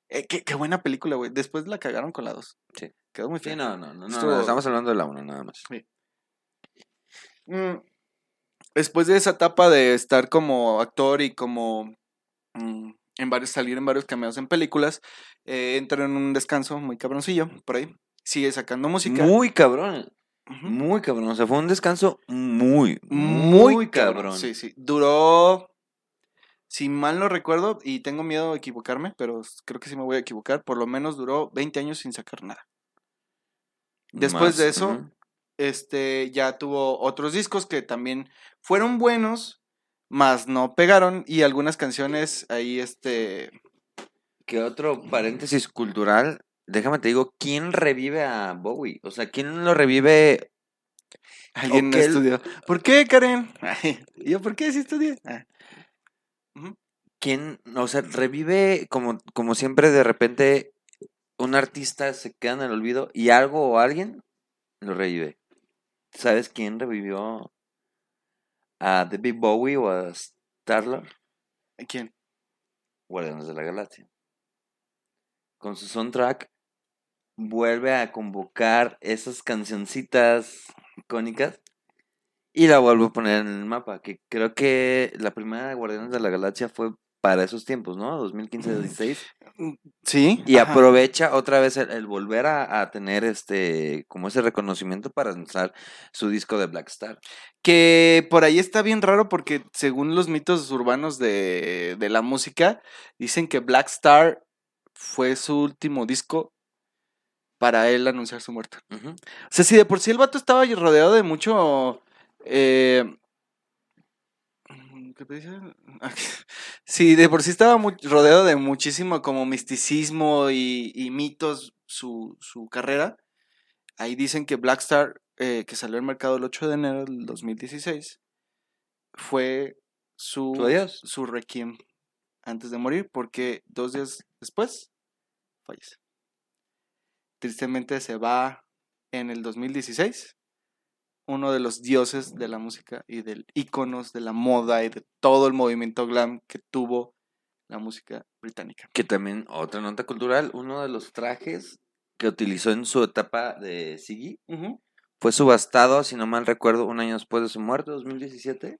Eh, qué, qué buena película, güey. Después la cagaron con la 2. Sí. Quedó muy Sí, fea. no, no, no, no, Estuvo- no, Estamos hablando de la 1 nada más. Mm, Después de esa etapa de estar como actor y como mm, en varios, salir en varios cameos en películas, eh, entra en un descanso muy cabroncillo por ahí. Sigue sacando música. Muy cabrón. Muy cabrón. O sea, fue un descanso muy, Muy, muy, cabrón. Sí, sí. Duró, si mal no recuerdo, y tengo miedo de equivocarme, pero creo que sí me voy a equivocar, por lo menos duró 20 años sin sacar nada. Después Más, de eso, este ya tuvo otros discos que también fueron buenos, más no pegaron y algunas canciones ahí este ¿Qué otro paréntesis cultural? Déjame te digo, ¿quién revive a Bowie? O sea, ¿quién lo revive? alguien el- estudió. ¿Por qué, Karen? Ay, ¿y yo por qué sí estudié? Ah. ¿Quién? O sea, revive como, como siempre de repente un artista se queda en el olvido y algo o alguien lo revive. ¿Sabes quién revivió a David Bowie o a Starlord? ¿Quién? Guardianes de la Galaxia. Con su soundtrack vuelve a convocar esas cancioncitas icónicas y la vuelve a poner en el mapa. Que creo que la primera de Guardianes de la Galaxia fue para esos tiempos, ¿no? 2015-16. Sí. Y ajá. aprovecha otra vez el, el volver a, a tener este como ese reconocimiento para lanzar su disco de Black Star. Que por ahí está bien raro porque según los mitos urbanos de, de la música, dicen que Black Star fue su último disco para él anunciar su muerte. O sea, si de por sí el vato estaba rodeado de mucho... eh, ¿Qué te dice? Sí, de por sí estaba rodeado de muchísimo como misticismo y, y mitos su, su carrera. Ahí dicen que Black Star, eh, que salió al mercado el 8 de enero del 2016, fue su, Su adiós. su requiem antes de morir, porque dos días después fallece. Tristemente se va en el 2016 uno de los dioses de la música y del íconos de la moda y de todo el movimiento glam que tuvo la música británica. Que también, otra nota cultural, uno de los trajes que utilizó en su etapa de Siggy fue subastado, si no mal recuerdo, un año después de su muerte, 2017.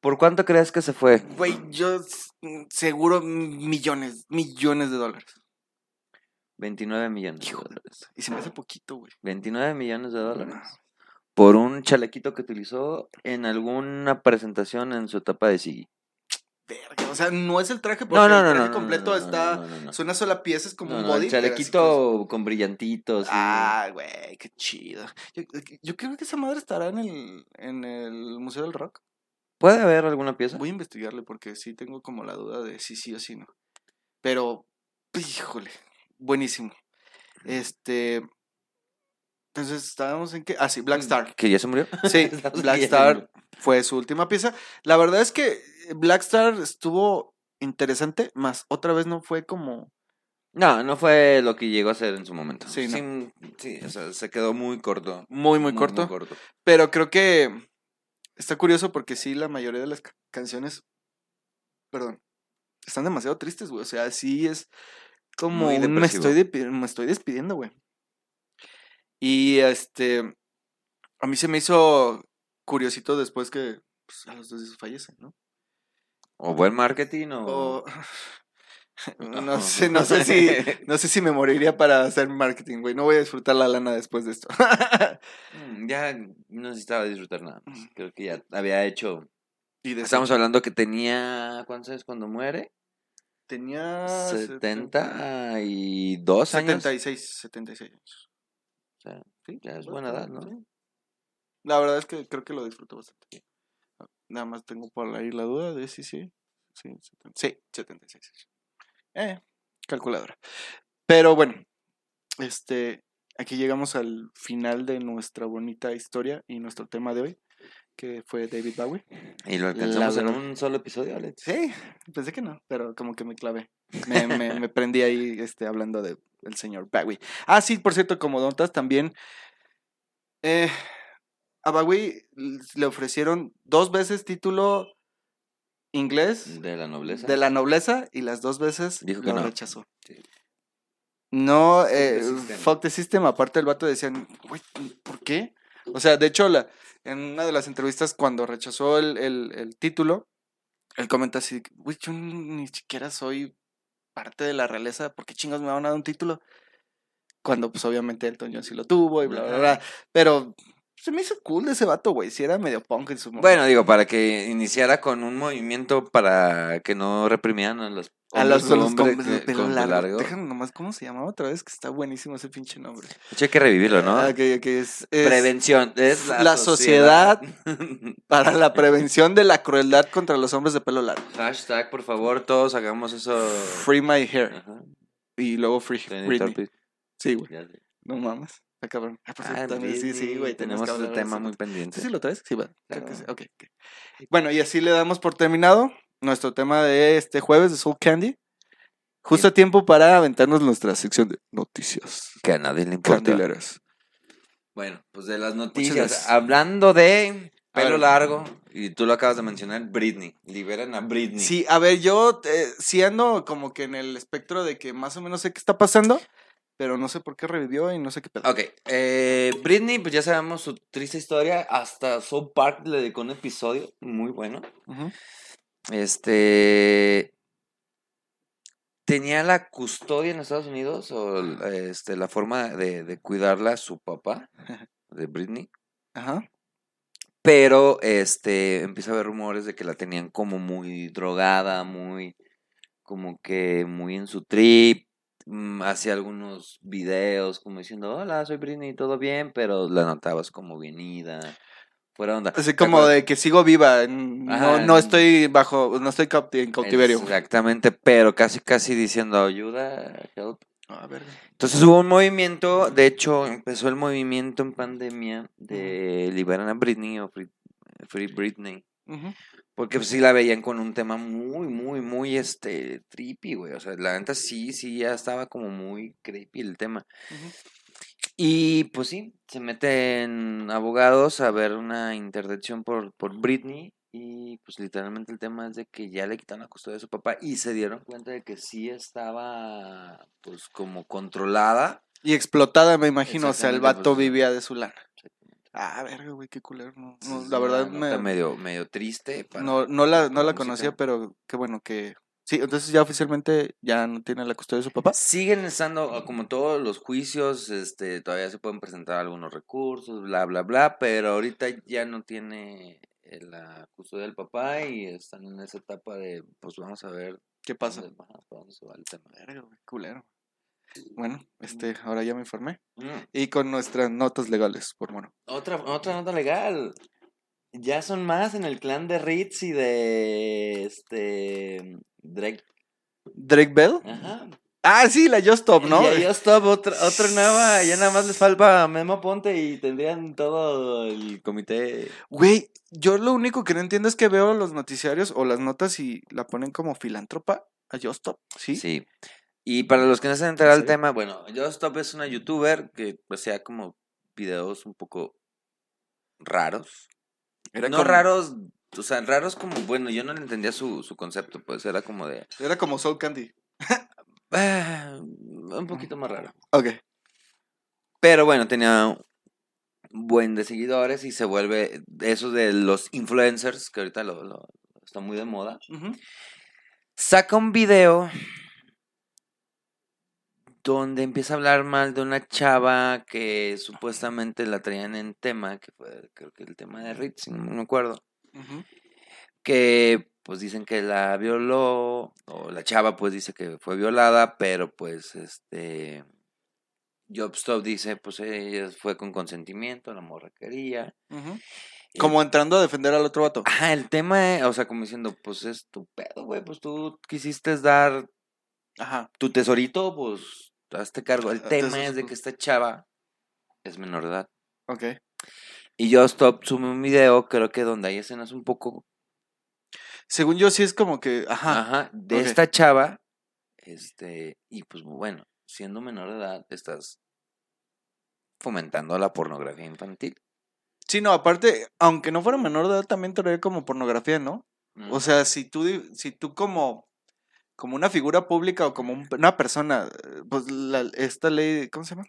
¿Por cuánto crees que se fue? Güey, yo s- seguro millones, millones de dólares. 29 millones Hijo de- dólares. Y se me hace poquito, güey. 29 millones de dólares. No. Por un chalequito que utilizó en alguna presentación en su etapa de Siggy. Verga, o sea, no es el traje porque No, no, el traje completo está... Es una sola pieza, es como un body. chalequito con brillantitos. Ah, güey, qué chido. Yo, yo creo que esa madre estará en el, en el Museo del Rock. ¿Puede haber alguna pieza? Voy a investigarle porque sí tengo como la duda de si sí o si no. Pero, híjole, buenísimo. Este. Entonces, ¿estábamos en qué? Ah, sí, Black Star. ¿Que ya se murió? Sí, Black. Star fue su última pieza. La verdad es que Black Star estuvo interesante, más otra vez no fue como. No, no fue lo que llegó a ser en su momento. Sí, no. sí, o sea, se quedó muy corto. Muy, muy corto. corto. Pero creo que está curioso porque sí, la mayoría de las ca- canciones, perdón, están demasiado tristes, güey. O sea, sí es como Muy me estoy, me estoy despidiendo, güey. Y este, a mí se me hizo curiosito después que pues, a los dos días fallecen, ¿no? O buen marketing o... O- no sé, no sé si, no sé si me moriría para hacer marketing, güey. No voy a disfrutar la lana después de esto. Mm, ya no necesitaba disfrutar nada. más. Creo que ya había hecho... y de Estamos hablando que tenía... ¿Cuántos años cuando muere? tenía 72 años. 76, 76 años. O sea, Sí, ya es buena edad, sí. ¿no? La verdad es que creo que lo disfruto bastante. Nada más tengo por ahí la duda de si sí. Sí, seten- sí, 76 años. Eh, calculadora. Pero bueno, este, aquí llegamos al final de nuestra bonita historia y nuestro tema de hoy, que fue David Bowie. Y lo alcanzamos en un solo episodio, Alex. Sí, pensé que no, pero como que me clavé. Me, me, me prendí ahí este, hablando de el señor Bowie. Ah, sí, por cierto, como notas también. eh, a Bowie le ofrecieron dos veces título inglés De la nobleza. de la nobleza y las dos veces Dijo que lo no. rechazó. Sí. No, eh, fuck the system. Aparte, el vato decían, güey, ¿por qué? O sea, de hecho, la, en una de las entrevistas, cuando rechazó el, el, título, él comenta así, güey, yo ni siquiera soy parte de la realeza, ¿por qué chingos me van a dar un título? Cuando, pues, obviamente, Elton John sí lo tuvo y bla, bla, bla. Pero se me hizo cool de ese vato, güey. Si era medio punk en su momento. Bueno, digo, para que iniciara con un movimiento para que no reprimieran a los a los, hombres de pelo pelo largo. Déjame nomás, ¿cómo se llamaba otra vez? Que está buenísimo ese pinche nombre. Hay que revivirlo, ¿no? Ah, ok, ok, es- es- Prevención. Es la, la sociedad. para la prevención de la crueldad contra los hombres de pelo largo. Hashtag, por favor, todos hagamos eso. Free my hair. Ajá. Y luego free Britney. Sí, güey. No mames. Está cabrón. Ah, por cierto, Ah, también, sí, sí, güey. Tenemos de tema muy ¿Sí, pendiente. sí lo traes? Sí, va. Creo que Claro. sí. Ok, ok. Bueno, y así le damos por terminado nuestro tema de este jueves de Soul Candy. Justo a tiempo para aventarnos nuestra sección de noticias Que a nadie le importa. candileras. Bueno, pues de las noticias. Hablando de pelo largo, y tú lo acabas de mencionar, Britney. Liberan a Britney. Sí, a ver, yo eh, sí ando como que en el espectro de que más o menos sé qué está pasando, pero no sé por qué revivió y no sé qué pedo. Ok, eh, Britney, pues ya sabemos su triste historia. Hasta South Park le dedicó un episodio muy bueno. Este. Tenía la custodia en Estados Unidos o este, la forma de, de cuidarla su papá, de Britney. Ajá. Pero este empieza a haber rumores de que la tenían como muy drogada, muy como que muy en su trip. mm, Hacía algunos videos como diciendo, hola, soy Britney, todo bien, pero la notabas como bien ida, fuera onda. Así ¿Te como de que sigo viva, no, Ajá, no estoy bajo, no estoy cauti- en cautiverio. Exactamente, pero casi casi diciendo ayuda, help. A ver. Entonces hubo un movimiento, de hecho empezó el movimiento en pandemia de liberan a Britney o Free, Free Britney. Porque pues, sí la veían con un tema muy, muy, muy, este, trippy, güey. O sea, la neta sí, sí, ya estaba como muy creepy el tema. Ujú. Y pues sí, se meten abogados a ver una interdicción por, por Britney Y pues literalmente el tema es de que ya le quitaron la custodia de su papá y se dieron cuenta de que sí estaba pues como controlada. Y explotada, me imagino. O sea, el Exactamente, vato pues, vivía de su lana. Ah, verga, güey, qué culero. No, no, la verdad me, medio, medio triste. para- no, no la, no la música. conocía, pero qué bueno que... Sí, entonces ya oficialmente ya no tiene la custodia de su papá. Siguen estando, ah, como todos los juicios, este, todavía se pueden presentar algunos recursos, bla, bla, bla, pero ahorita ya no tiene eh, la custodia del papá y están en esa etapa de, pues vamos a ver ¿Qué pasa? dónde, ajá, para dónde se va el tema. Verga, culero. Bueno, este, ahora ya me informé. Mm, Y con nuestras notas legales, por bueno. Otra, otra nota legal. Ya son más en el clan de Ritz y de este Drake. Drake Bell. Ajá. Ah, sí, la Just Stop, ¿no? Ya, ya stop, otra, otra nueva, ya nada más les falta Memo Ponte y tendrían todo el comité. Güey, yo lo único que no entiendo es que veo los noticiarios o las notas y la ponen como filántropa a Just Stop, ¿sí? Sí. Y para los que no se han enterado del tema, bueno, Just Stop es una youtuber que hacía como videos un poco raros. Era no como, raros, o sea, raros como, bueno, yo no le entendía su, su concepto, pues era como de, Era como Soul Candy. ah, un poquito más raro. Ok. Pero bueno, tenía un buen de seguidores y se vuelve eso de los influencers, que ahorita lo, lo- está muy de moda. Saca un video donde empieza a hablar mal de una chava que supuestamente la traían en tema, que fue creo que el tema de Ritz, no me acuerdo, Que pues dicen que la violó, o la chava pues dice que fue violada, pero pues este... Jobstop dice, pues ella fue con consentimiento, la morra quería. El- Como entrando a defender al otro vato. Ajá, el tema, es, o sea, como diciendo, pues es tu pedo, güey, pues tú quisiste dar Ajá. tu tesorito, pues hazte cargo. El tema es de que esta chava es menor de edad. Ok. Y yo stop sube un video, creo que donde hay escenas un poco, Según yo, sí es como que. Ajá. ajá, de esta chava, este, y pues bueno, siendo menor de edad, estás fomentando la pornografía infantil. Sí, no, aparte, aunque no fuera menor de edad, también traía como pornografía, ¿no? O sea, si tú, si tú como, como una figura pública o como un- una persona, eh, pues la- esta ley, ¿cómo se llama?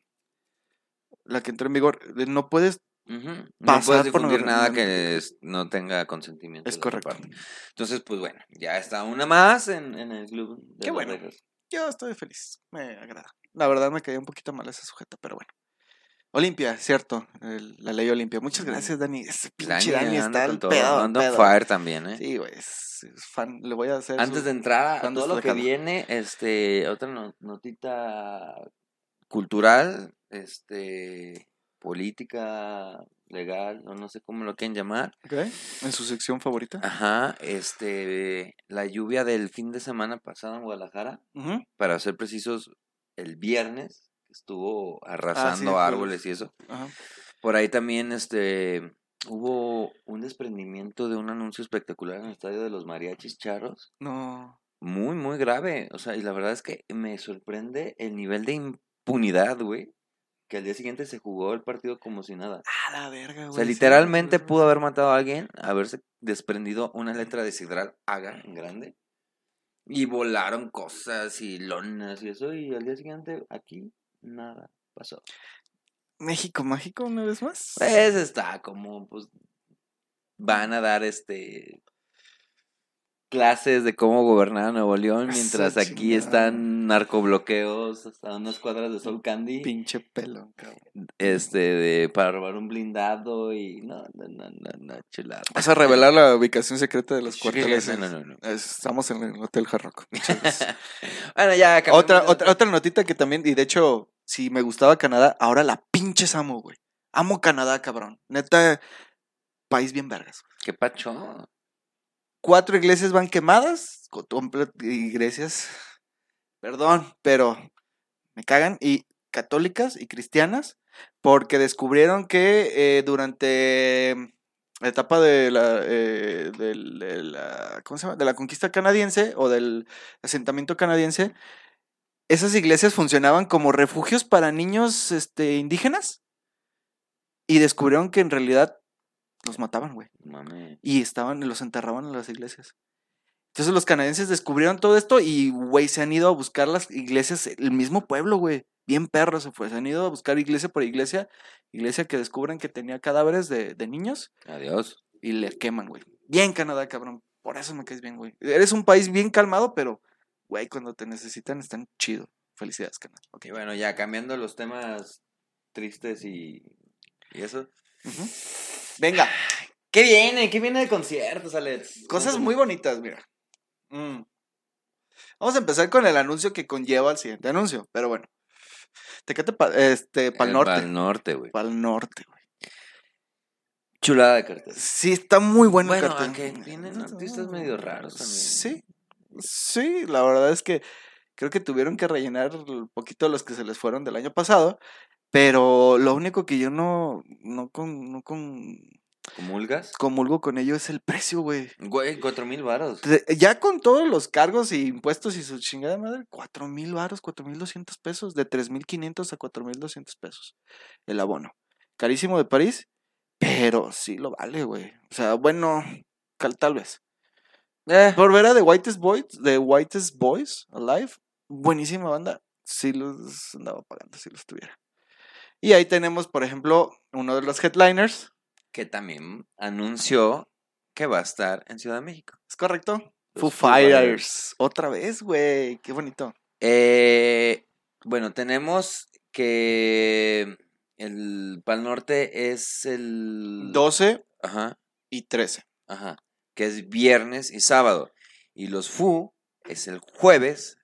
La que entró en vigor, de no puedes, Ujú, No puedes difundir nada que es- no tenga consentimiento. es correcto. parte. Entonces, pues bueno, ya está una más en, en el club. De Qué bueno. rejas. Yo estoy feliz, me agrada. La verdad me caía un poquito mal esa sujeta, pero bueno. Olimpia, cierto, el- la ley Olimpia. Muchas gracias, Dani. Ese pinche Dani Dani, está el todo, pedo. anda on pedo. fire también, ¿eh? Sí, güey, es, es fan. Le voy a hacer. Antes su- de entrar a todo lo que viene, este, otra no- notita cultural, este, política, legal, o no sé cómo lo quieren llamar. Ok, En su sección favorita. Ajá, este, la lluvia del fin de semana pasado en Guadalajara, Ujú. para ser precisos, el viernes, estuvo arrasando fue el- árboles y eso. Ajá. Por ahí también, este, hubo un desprendimiento de un anuncio espectacular en el estadio de los mariachis charros. No. Muy, muy grave. O sea, y la verdad es que me sorprende el nivel de impunidad, güey. Que al día siguiente se jugó el partido como si nada. A la verga, güey. O sea, literalmente pudo haber matado a alguien, haberse desprendido una letra de Sidral Haga en grande. Y volaron cosas y lonas y eso. Y al día siguiente, aquí, nada pasó. México mágico una vez más. Pues está como, pues, van a dar este clases de cómo gobernar a Nuevo León, mientras aquí chingada. están narcobloqueos hasta unas cuadras de Soul Candy, Pinche pelo, cabrón. este, de, para robar un blindado y no, no, no, no, no, chulada. Vas a revelar la ubicación secreta de los cuarteles. no, no, no, no. Estamos en el Hotel Jarroco. Bueno, ya otra, de- otra, otra notita que también, y de hecho, si me gustaba Canadá, ahora la pinches amo, güey. Amo Canadá, cabrón. Neta, país bien vergas. ¿Qué pacho? Cuatro iglesias van quemadas, iglesias, perdón, pero me cagan, y católicas y cristianas, porque descubrieron que eh, durante la etapa de la, eh, de la, de la conquista canadiense o del asentamiento canadiense, esas iglesias funcionaban como refugios para niños este, indígenas y descubrieron que en realidad los mataban, güey. Mame. Y estaban, los enterraban en las iglesias. Entonces los canadienses descubrieron todo esto y, güey, se han ido a buscar las iglesias, el mismo pueblo, güey. Bien perro se fue. Se han ido a buscar iglesia por iglesia. Iglesia que descubren que tenía cadáveres de, de niños Adiós. y le queman, güey. Bien Canadá, cabrón. Por eso me caes bien, güey. Eres un país bien calmado, pero, güey, cuando te necesitan están chido. Felicidades, Canadá. Ok. Y bueno, ya cambiando los temas tristes y, y eso. Ujú. Venga, ¿Qué viene? ¿Qué viene de conciertos, Alex? cosas muy bonitas, mira. Mm. Vamos a empezar con el anuncio que conlleva el siguiente anuncio, pero bueno. Tecate pa, este, pa'l Eh, norte. Pa'l norte, güey. Pa'l norte, güey. Chulada de cartel. Sí, está muy bueno, el Bueno, cartel. aunque vienen artistas medio raros también. Sí, sí, la verdad es que creo que tuvieron que rellenar un poquito los que se les fueron del año pasado, pero lo único que yo no, no, con, no con, ¿Comulgas? comulgo con ello es el precio, güey. Güey, cuatro mil varos. Ya con todos los cargos y impuestos y su chingada madre, cuatro mil varos, cuatro mil doscientos pesos, de tres mil quinientos a cuatro mil doscientos pesos el abono. Carísimo de París, pero sí lo vale, güey. O sea, bueno, tal vez. Eh, Por ver a The Whitest Boys, The Whitest Boys Alive, buenísima banda. Sí los andaba pagando si los tuviera. Y ahí tenemos, por ejemplo, uno de los headliners. que también anunció que va a estar en Ciudad de México. ¿Es correcto? Foo Foo Fighters. Fighters. Otra vez, güey. Qué bonito. Eh, bueno, tenemos que el Pal Norte es el... 12 Ajá, y 13. ajá. Que es viernes y sábado. Y los FU es el jueves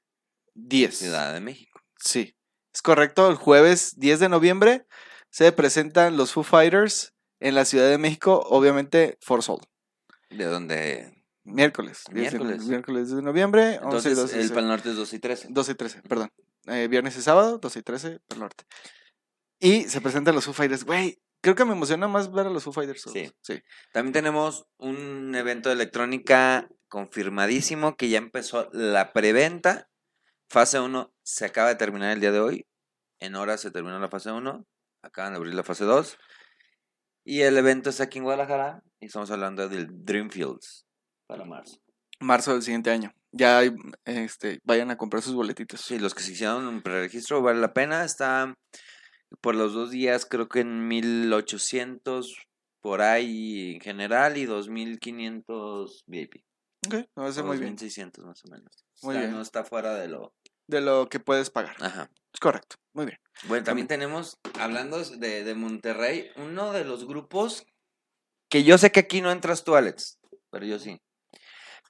10. Ciudad de México. Sí. Es correcto. El jueves 10 de noviembre se presentan los Foo Fighters en la Ciudad de México, obviamente, For Soul. De donde... Miércoles. 10 de- Miércoles. miércoles de noviembre. 11 y Entonces 12 el Pal Norte es 12 y 13. 12 y 13, perdón. Eh, viernes y sábado, 12 y 13, por norte. Y se presentan los Foo Fighters. Güey, creo que me emociona más ver a los Foo Fighters. Sí. sí. También tenemos un evento de electrónica confirmadísimo que ya empezó la preventa. Fase 1 se acaba de terminar el día de hoy. En horas se terminó la fase 1. Acaban de abrir la fase 2. Y el evento está aquí en Guadalajara. Y estamos hablando del Dreamfields para marzo. Marzo del siguiente año. Ya hay, este, vayan a comprar sus boletitos. Sí, los que se hicieron un preregistro vale la pena. Está por los dos días, creo que en 1800 por ahí en general y 2500 VIP. Ok, me parece muy bien. 2600 más o menos. Muy O sea, bien. No está fuera de lo. De lo que puedes pagar. Ajá. Es correcto. Muy bien. Bueno, también tenemos, hablando de, de Monterrey, uno de los grupos que yo sé que aquí no entras tú, Alex, pero yo sí.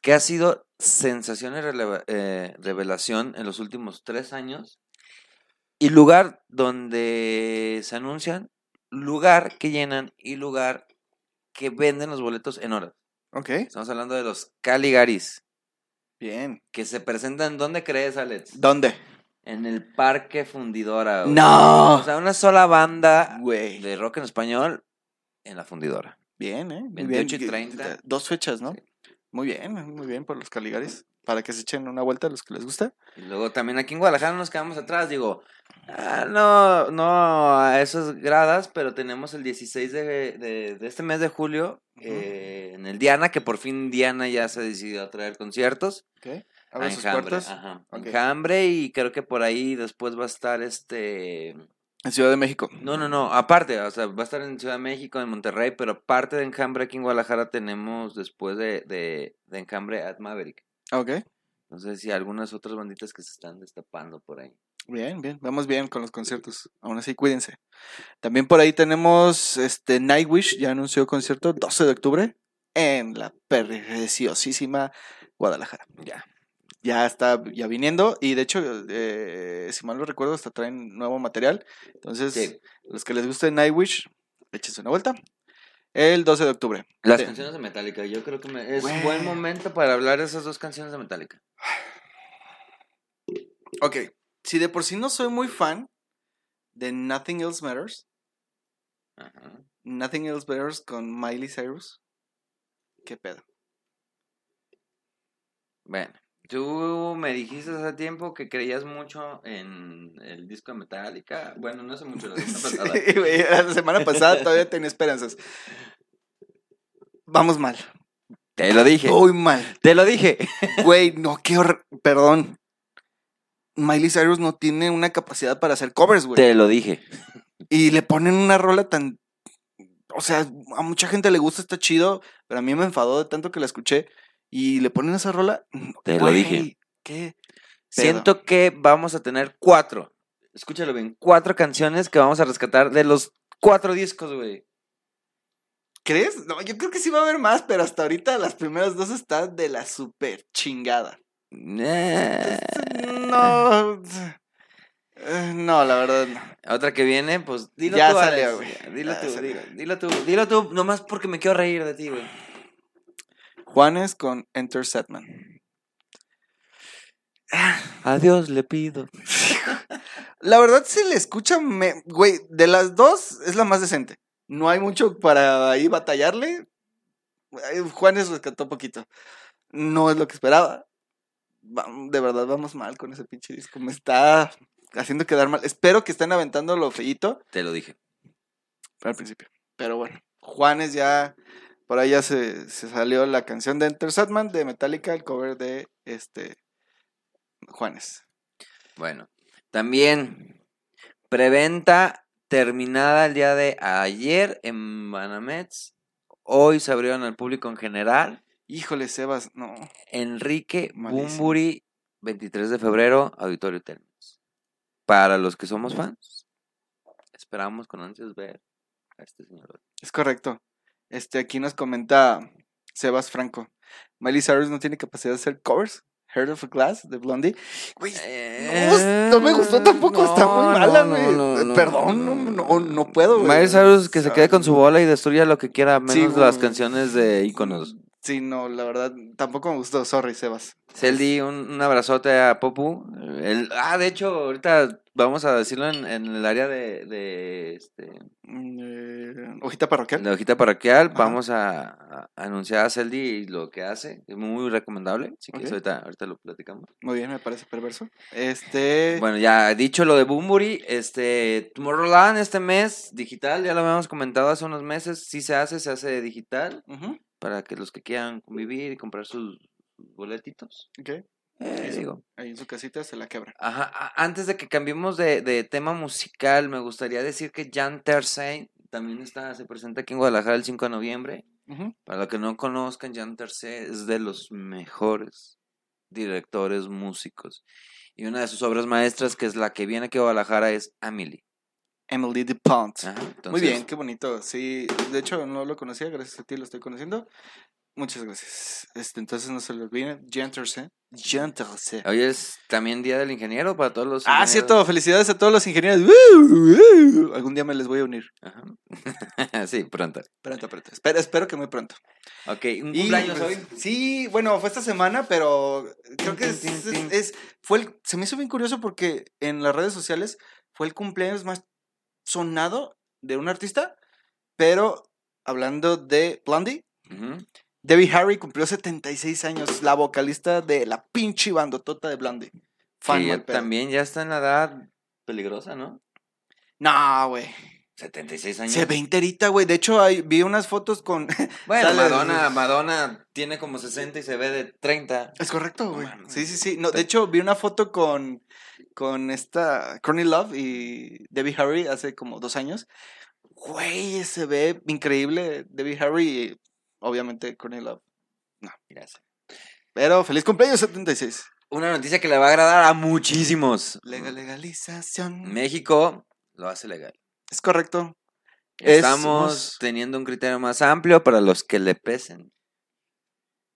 Que ha sido sensación y releva- eh, revelación en los últimos tres años. Y lugar donde se anuncian, lugar que llenan y lugar que venden los boletos en horas. Ok. Estamos hablando de los Caligaris, Bien. que se presentan, ¿dónde crees, Alex? ¿Dónde? En el Parque Fundidora. güey. ¡No! O sea, una sola banda Güey. de rock en español en la fundidora. Bien, ¿eh? Muy 28 y bien. 30. Dos fechas, ¿no? Sí. Muy bien, muy bien por los Caligaris. Para que se echen una vuelta a los que les gusta. Y luego también aquí en Guadalajara nos quedamos atrás, digo, ah, no, no a esas gradas, pero tenemos el 16 de, de- de este mes de julio Ujú. eh, en el Diana, que por fin Diana ya se decidió a traer conciertos. Ok. a Abren sus puertas. Ajá, Ok. Enjambre y creo que por ahí después va a estar este... En Ciudad de México. No, no, no, aparte, o sea, va a estar en Ciudad de México, en Monterrey, pero parte de Enjambre aquí en Guadalajara tenemos después de, de, de Enjambre at Maverick. Ok. No sé si algunas otras banditas que se están destapando por ahí. Bien, bien. Vamos bien con los conciertos. Aún así, cuídense. También por ahí tenemos este Nightwish. Ya anunció concierto 12 de octubre en la preciosísima Guadalajara. Ya. Ya está ya viniendo. Y de hecho, eh, si mal no recuerdo, hasta traen nuevo material. Entonces, Sí. los que les guste Nightwish, échense una vuelta. El 12 de octubre. Las Sí. canciones de Metallica, yo creo que me- es Güey. buen momento para hablar de esas dos canciones de Metallica. Ok. Si de por sí no soy muy fan de Nothing Else Matters, Ajá. Nothing Else Matters con Miley Cyrus, ¿qué pedo? Bueno, tú me dijiste hace tiempo que creías mucho en el disco de Metallica. Bueno, no hace mucho, la semana pasada. Sí, güey, la semana pasada todavía tenía esperanzas. Vamos mal. Te lo dije. Muy mal. Te lo dije. Güey, no, qué horror. Perdón. Miley Cyrus no tiene una capacidad para hacer covers, güey. Te lo dije. Y le ponen una rola tan. O sea, a mucha gente le gusta, está chido, pero a mí me enfadó de tanto que la escuché. Y le ponen esa rola. Te lo dije. ¿Qué? Siento que vamos a tener cuatro. Escúchalo bien. Cuatro canciones que vamos a rescatar de los cuatro discos, güey. ¿Crees? No, yo creo que sí va a haber más, pero hasta ahorita las primeras dos están de la super chingada. No. No, la verdad no. Otra que viene, pues dilo Ya tú, salió, güey. Dilo dilo, dilo tú, dilo tú, nomás porque me quiero reír de ti, güey. Juanes con Enter Setman. Adiós le pido. La verdad, si le escucha, me- güey, de las dos es la más decente. No hay mucho para ahí batallarle. Juanes rescató poquito. No es lo que esperaba. De verdad, vamos mal con ese pinche disco. Me está haciendo quedar mal. Espero que estén aventando lo feíto Te lo dije. al principio. Pero bueno, Juanes ya. Por ahí ya se, se salió la canción de Enter Sandman de Metallica, el cover de este Juanes. Bueno, también preventa terminada el día de ayer en Banamex. Hoy se abrieron al público en general. Híjole, Sebas, no. Enrique Malísimo. Bumburi, 23 de febrero, Auditorio Telmex. Para los que somos fans, esperamos con ansias ver a este señor. Es correcto. Este, aquí nos comenta Sebas Franco. Miley Cyrus no tiene capacidad de hacer covers. Heart of a Glass de Blondie. Güey, no, no me gustó tampoco, está muy mala, güey. no, Perdón, no, no, puedo, güey. Miley Cyrus que se quede con su bola y destruya lo que quiera, menos Sí, las canciones de íconos. Sí, no, la verdad, tampoco me gustó. Sorry, Sebas. Celdi, un, un abrazote a Popu. El, ah, de hecho, ahorita vamos a decirlo en, en el área de, de este, Mm, eh, hojita parroquial. la hojita parroquial. Ajá. Vamos a, a anunciar a Celdi y lo que hace. Es muy recomendable. Así que ahorita, ahorita lo platicamos. Muy bien, me parece perverso. Este. Bueno, ya dicho lo de Bumburi, este Tomorrowland este mes, digital, ya lo habíamos comentado hace unos meses. Sí se hace, se hace digital. ujú, Para que los que quieran convivir y comprar sus boletitos. ok. Eh, digo, Ahí en su casita se la quebra. Ajá, antes de que cambiemos de, de tema musical, me gustaría decir que Jan Tercey también está, se presenta aquí en Guadalajara el 5 de noviembre. Ujú, Para los que no conozcan, Jan Tercey es de los mejores directores músicos. Y una de sus obras maestras, que es la que viene aquí a Guadalajara, es Amelie. Emily DuPont. Ajá, Muy entonces, bien, qué bonito. Sí, de hecho no lo conocía, gracias a ti lo estoy conociendo. Muchas gracias. Este, entonces no se lo olviden. Jenterse. Jenterse. Hoy es también Día del Ingeniero para todos los. Ah, ingenieros. cierto. Felicidades a todos los ingenieros. Algún día me les voy a unir. Ajá. sí, pronto. Pronto, pronto. Espero, espero que muy pronto. Ok, un Y, cumpleaños pues, hoy. Sí, bueno, fue esta semana, pero creo que es, es- es- fue el- se me hizo bien curioso porque en las redes sociales fue el cumpleaños más sonado de un artista, pero hablando de Blondie, Ujú. Debbie Harry cumplió 76 años, la vocalista de la pinche bandotota de Blondie. Fan pedo. también ya está en la edad peligrosa, ¿no? No, güey. 76 años. Se ve enterita, güey. De hecho, ahí vi unas fotos con. Bueno, Madonna, Madonna tiene como 60 y se ve de 30. Es correcto, güey. sí, sí, sí. No, de hecho, vi una foto con, con esta Courtney Love y Debbie Harry hace como dos años. Güey, se ve increíble Debbie Harry y obviamente Courtney Love. Mira, sí. Pero feliz cumpleaños 76. Una noticia que le va a agradar a muchísimos. Legal, legalización. México lo hace legal. Es correcto. Es- Estamos teniendo un criterio más amplio para los que le pesen.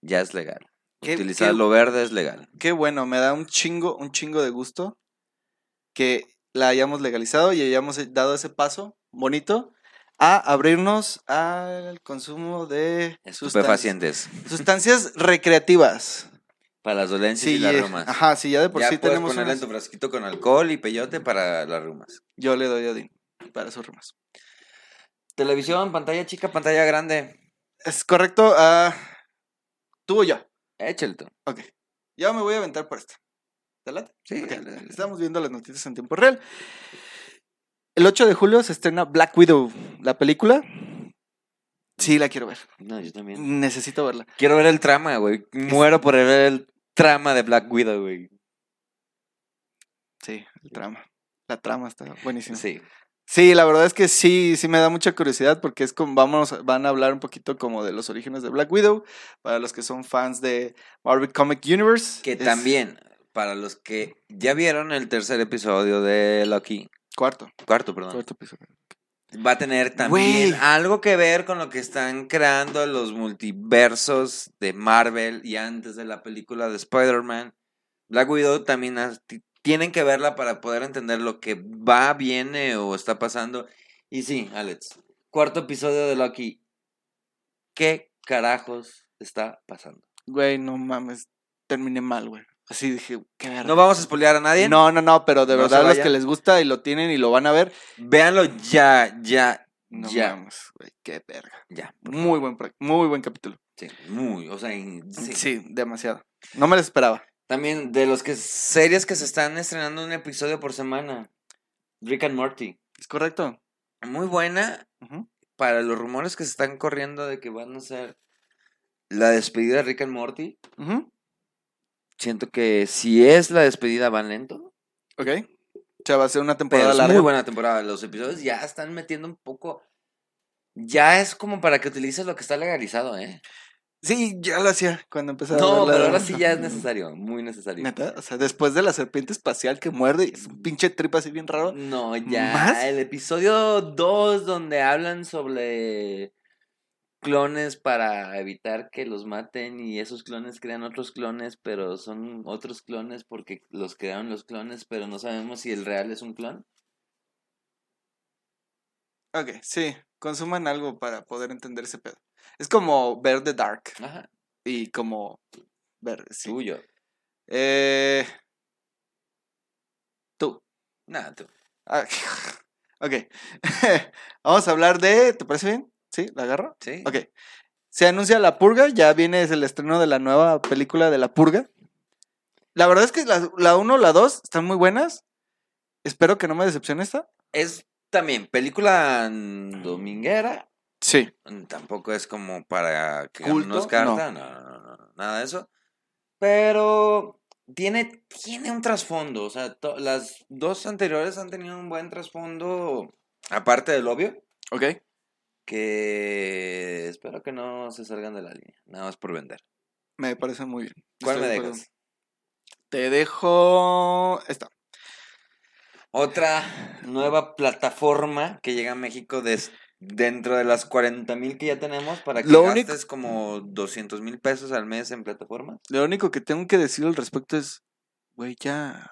Ya es legal. Qué- Utilizar qué- lo verde es legal. Qué bueno, me da un chingo, un chingo de gusto que la hayamos legalizado y hayamos dado ese paso bonito a abrirnos al consumo de sustancias, Estupefacientes. sustancias recreativas. Para las dolencias y las eh, rumas. ajá, sí, ya de por ya sí puedes tenemos ponerle unas- en tu frasquito con alcohol y peyote para las rumas. Yo le doy a para sus rumas. Televisión, pantalla chica, pantalla grande. Es correcto, ah, tú o yo. Échale tú. Ok, ya me voy a aventar por esta. Estamos viendo las noticias en tiempo real. El 8 de julio se estrena Black Widow, la película. Sí, la quiero ver. No, yo también. Necesito verla. Quiero ver el trama, güey. Muero por ver el trama de Black Widow, güey. Sí, el trama. La trama está buenísima. Sí. Sí, la verdad es que sí, sí me da mucha curiosidad porque es como, vamos, van a hablar un poquito como de los orígenes de Black Widow, para los que son fans de Marvel Comic Universe. Que es también, para los que ya vieron el tercer episodio de Loki, Cuarto, cuarto, perdón, cuarto episodio. va a tener también algo que ver con lo que están creando los multiversos de Marvel y antes de la película de Spider-Man. Black Widow también tienen que verla para poder entender lo que va, viene o está pasando. Y sí, Alex, cuarto episodio de Loki. ¿Qué carajos está pasando? Güey, no mames, terminé mal, güey. Así dije, qué verga. No vamos a spoilear a nadie. No, no, no, pero de No se verdad los que les gusta y lo tienen y lo van a ver, Véanlo ya, ya, no ya. mames, güey, qué verga. Ya. Muy buen, pro- muy buen capítulo. Sí, muy, o sea, en- sí. Sí. demasiado. No me lo esperaba. También de los que series que se están estrenando un episodio por semana. Rick and Morty. ¿Es correcto? Muy buena Ujú. para los rumores que se están corriendo de que van a ser la despedida de Rick and Morty. Ujú. Siento que si es la despedida van lento. Ok. O sea, va a ser una temporada es larga. muy buena temporada. Los episodios ya están metiendo un poco. Ya es como para que utilices lo que está legalizado, ¿eh? Sí, ya lo hacía cuando empecé a No, pero ahora sí ya es necesario, muy necesario. Neta, o sea, después de la serpiente espacial que muerde, es un pinche trip así bien raro. No, ya. ¿Más? El episodio 2 donde hablan sobre clones para evitar que los maten y esos clones crean otros clones, pero son otros clones porque los crearon los clones, pero no sabemos si el real es un clon. Ok, sí, consuman algo para poder entender ese pedo. Es como ver The Dark Ajá, y como ver, sí. tuyo. Eh, tú. Nada, tú. Ah, ok. Vamos a hablar de, ¿te parece bien? ¿Sí? ¿La agarro? ¿Sí? Ok. Se anuncia La Purga, ya viene el estreno de la nueva película de La Purga. La verdad es que la, la 1 la 2 están muy buenas. Espero que no me decepcione esta. Es también película dominguera. Sí. mm, Tampoco es como para que ¿Culto? nos carta, no. No, no, no, nada de eso. Pero tiene, tiene un trasfondo. O sea, las dos anteriores han tenido un buen trasfondo, aparte del obvio, Ok. Que espero que no se salgan de la línea, nada más por vender. Me parece muy bien. ¿Cuál Estoy me dejas? Te dejo esta. Otra nueva plataforma que llega a México des- dentro de las 40 mil que ya tenemos para que Lo único- gastes como 200 mil pesos al mes en plataformas. Lo único que tengo que decir al respecto es, güey, ya.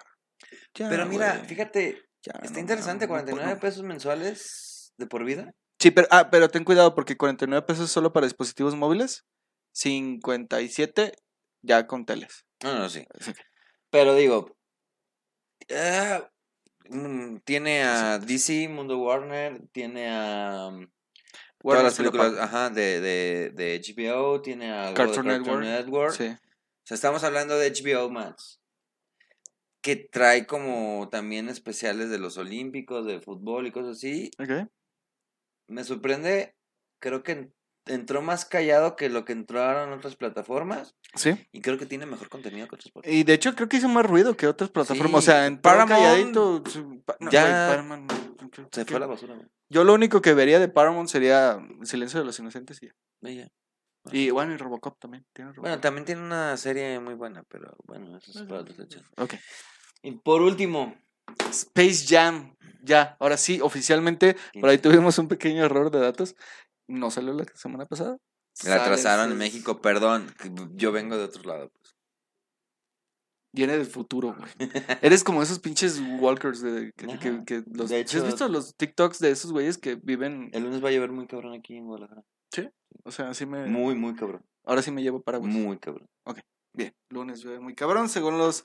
ya, Pero mira, fíjate, ya, está no interesante, mames, no 49 puedo. pesos mensuales de por vida. Sí, pero, ah, pero ten cuidado porque 49 pesos solo para dispositivos móviles, 57 ya con teles. No, no, sí. Pero digo, ah, mm, tiene a DC, Mundo Warner, tiene a mm, todas las películas ajá, de, de, de HBO, tiene a Cartoon Network. Network. Sí. O sea, estamos hablando de HBO Max. Que trae como también especiales de los Olímpicos, de fútbol y cosas así. Ok. Me sorprende, creo que en- entró más callado que lo que entraron otras plataformas. Sí. Y creo que tiene mejor contenido que otras plataformas. Y de hecho creo que hizo más ruido que otras plataformas. o sea, en Paramount calladito. no, ya güey, Paramount Se fue a la basura. Yo lo único que vería de Paramount sería Silencio de los Inocentes y ya. Y bueno, y Robocop también. Tiene Bueno, también tiene una serie muy buena, pero bueno, eso es para otra. Ok. Y por último, Space Jam. Ya, ahora sí, oficialmente. Por ahí tuvimos un pequeño error de datos. No salió la semana pasada. la atrasaron en México, perdón, yo vengo de otro lado. Pues. Viene del futuro, güey. Eres como esos pinches walkers de que, que- Ajá. que los, De ¿sí ¿Has hecho- visto los TikToks de esos güeyes que viven? El lunes va a llover muy cabrón aquí en Guadalajara. O sea, así me. Muy, muy cabrón. Ahora sí me llevo paraguas. Muy cabrón. Bien, lunes llueve muy cabrón, según los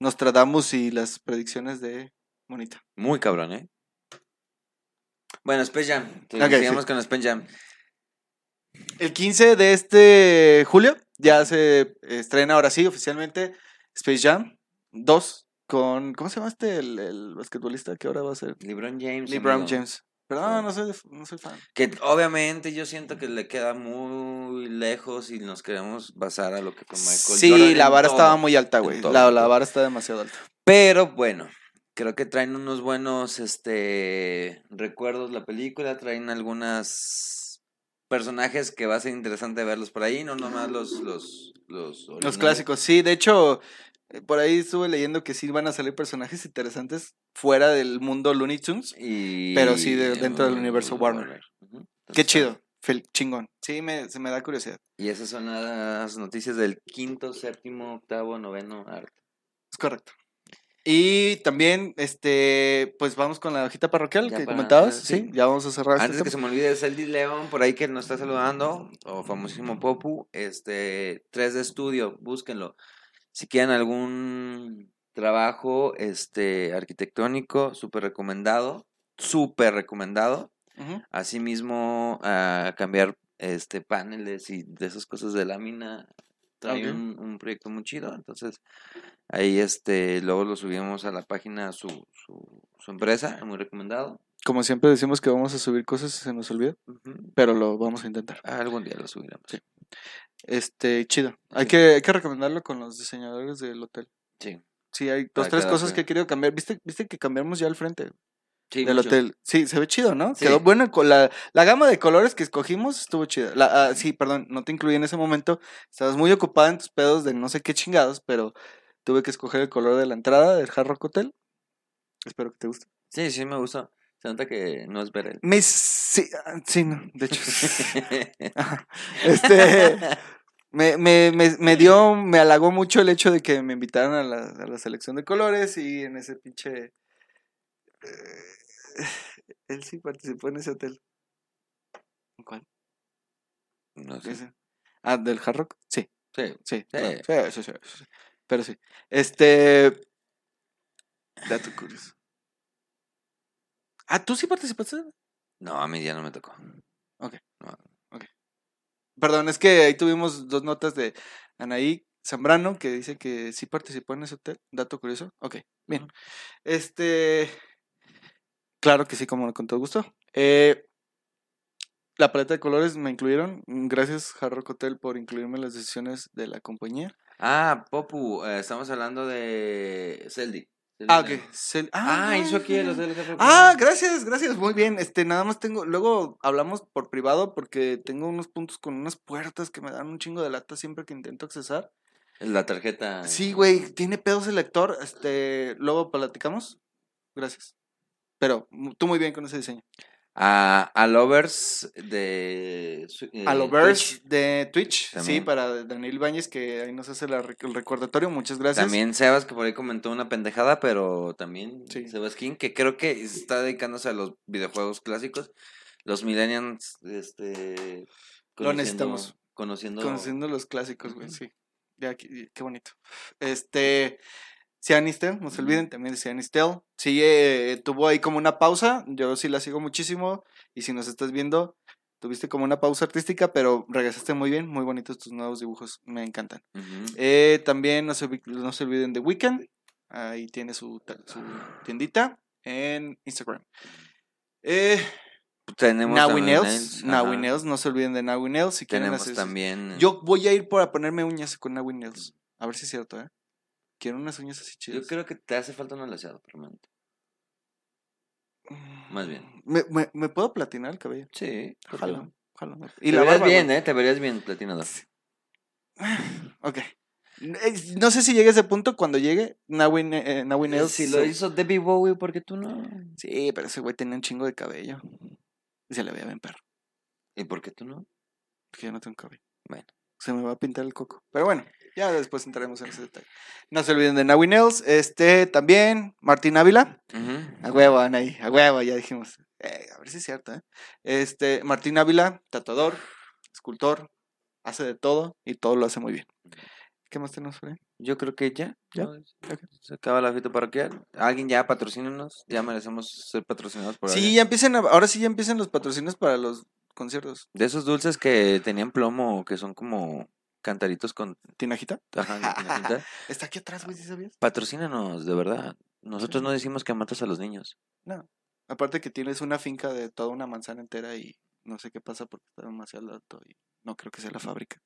Nostradamus y las predicciones de Monita. Muy cabrón, ¿eh? Bueno, Space Jam. Entonces, Ok, sí. sigamos con Space Jam. El 15 de este julio ya se estrena ahora sí oficialmente Space Jam 2 con. ¿Cómo se llama este? El, el basquetbolista que ahora va a ser. LeBron James. LeBron amigo. James. Pero no, no soy, no soy fan. Que obviamente yo siento que le queda muy lejos y nos queremos basar a lo que fue Michael Sí, Jordan la vara todo. estaba muy alta, güey. La, la vara está demasiado alta. Pero bueno, creo que traen unos buenos este recuerdos la película, traen algunas personajes que va a ser interesante verlos por ahí, no nomás los los los, Los clásicos, sí. De hecho, eh, por ahí estuve leyendo que sí van a salir personajes interesantes fuera del mundo Looney Tunes. Y Pero sí de- dentro del universo Warner. Ujú. Qué Entonces, chido. fel- chingón. Sí, me, se me da curiosidad. Y esas son las noticias del quinto, séptimo, octavo, noveno arte. Es correcto. Y también, este, pues vamos con la hojita parroquial Ya que para- comentabas. sí. Sí, ya vamos a cerrar. este Antes que se me olvide, Celdi León, por ahí que nos está saludando, o famosísimo Popu, este, 3 de estudio, búsquenlo. Si quieren algún trabajo este, arquitectónico, súper recomendado, súper recomendado. Ujú. Asimismo, a cambiar este, paneles y de esas cosas de lámina, trae un, un proyecto muy chido. Entonces, ahí este, luego lo subimos a la página, su, su, su empresa, muy recomendado. Como siempre decimos que vamos a subir cosas se nos olvida, pero lo vamos a intentar. Algún día lo subiremos. Sí. Este, chido. Hay que, hay que recomendarlo con los diseñadores del hotel. Sí. Sí, hay dos, Para tres cosas que he querido cambiar. ¿Viste, viste que cambiamos ya el frente Sí, del mucho. hotel? Sí, se ve chido, ¿no? Sí. Quedó bueno. La, la gama de colores que escogimos estuvo chida. La, ah, sí, perdón, no te incluí en ese momento. Estabas muy ocupada en tus pedos de no sé qué chingados, pero tuve que escoger el color de la entrada del Hard Rock Hotel. Espero que te guste. Sí, sí, me gustó. Se nota que no es ver él. Me, sí, ah, sí, no, de hecho. Este, me, me, me, me dio, me halagó mucho el hecho de que me invitaran a la, a la selección de colores y en ese pinche... eh, él sí participó en ese hotel. ¿En ¿Cuál? no sé. Ese. Ah, del Hard Rock. Sí, Sí. sí, Sí. claro, sí, sí. Pero sí. Este... Dato curioso. Ah, ¿tú sí participaste? No, a mí ya no me tocó. Perdón, es que ahí tuvimos dos notas de Anaí Zambrano que dice que sí participó en ese hotel. Dato curioso. Ok, bien. Este. Claro que sí, como con todo gusto. Eh, la paleta de colores me incluyeron. Gracias, Hard Rock Hotel, por incluirme en las decisiones de la compañía. Ah, Popu, eh, estamos hablando de Celdi. Ah, ok. Cel- Ah, hizo aquí Rock Ah, gracias, gracias, muy bien. Este, nada más tengo, luego hablamos por privado porque tengo unos puntos con unas puertas que me dan un chingo de lata siempre que intento accesar. La tarjeta. Sí, güey, tiene pedos el lector. Este, luego platicamos. Gracias. Pero mu- tú muy bien con ese diseño. A, a Lovers de. su- eh, A Lovers Twitch. de Twitch, sí, para Daniel Ibáñez, que ahí nos hace la el recordatorio. Muchas gracias. También Sebas, que por ahí comentó una pendejada, pero también Sí. Sebas King, que creo que está dedicándose a los videojuegos clásicos. Los millennials, este... Lo necesitamos. Conociendo... Conociendo los clásicos, güey, sí. Ya, qué bonito. Este, Cianistel, no se olviden también de Cianistel. Sí, eh, tuvo ahí como una pausa. Yo sí la sigo muchísimo. Y si nos estás viendo, tuviste como una pausa artística, pero regresaste muy bien. Muy bonitos tus nuevos dibujos. Me encantan. Eh, también no se, no se olviden de Weekend. Ahí tiene su, su tiendita en Instagram. Eh, Tenemos Naui Nails. Nails. Nails. No se olviden de Naui Nails. Si quieren Tenemos hacer- también... Yo voy a ir para ponerme uñas con Naui Nails. A ver si es cierto, ¿eh? Quiero unas uñas así chidas. Yo creo que te hace falta un alaciado, permanente. más bien. ¿Me, me, me puedo platinar el cabello? Sí. ¿por qué Jalo, jalo. Te Y la verías barba, bien. ¿eh? Te verías bien, platinador. Ok. Eh, No sé si llegue a ese punto. Cuando llegue, Naui, eh, Naui Nails. Si lo hizo Debbie Bowie, ¿por qué tú no? Sí, pero ese güey tenía un chingo de cabello. Y se le veía bien perro. ¿Y por qué tú no? Porque yo no tengo cabello. Bueno. Se me va a pintar el coco. Pero bueno, ya después entraremos en ese detalle. No se olviden de Naui Nails. Este, también, Martín Ávila. Ujú. A huevo, Anaí, a huevo, ya dijimos. Eh, a ver si es cierto, ¿eh? Este, Martín Ávila, tatuador, escultor, hace de todo y todo lo hace muy bien. ¿Qué más tenemos ahí? Yo creo que ya. Ya, ¿no? Se acaba la fiesta parroquial. Alguien ya patrocínenos. Ya merecemos ser patrocinados por Sí, alguien. ya empiecen, a- ahora sí ya empiezan los patrocinios para los conciertos. De esos dulces que tenían plomo, que son como cantaritos con ¿Tinajita? ajá, tinajita. Está aquí atrás, güey, ¿sí sabías? Patrocínanos, de verdad. Nosotros no decimos que matas a los niños. Aparte que tienes una finca de toda una manzana entera y no sé qué pasa porque está demasiado alto y no creo que sea la fábrica.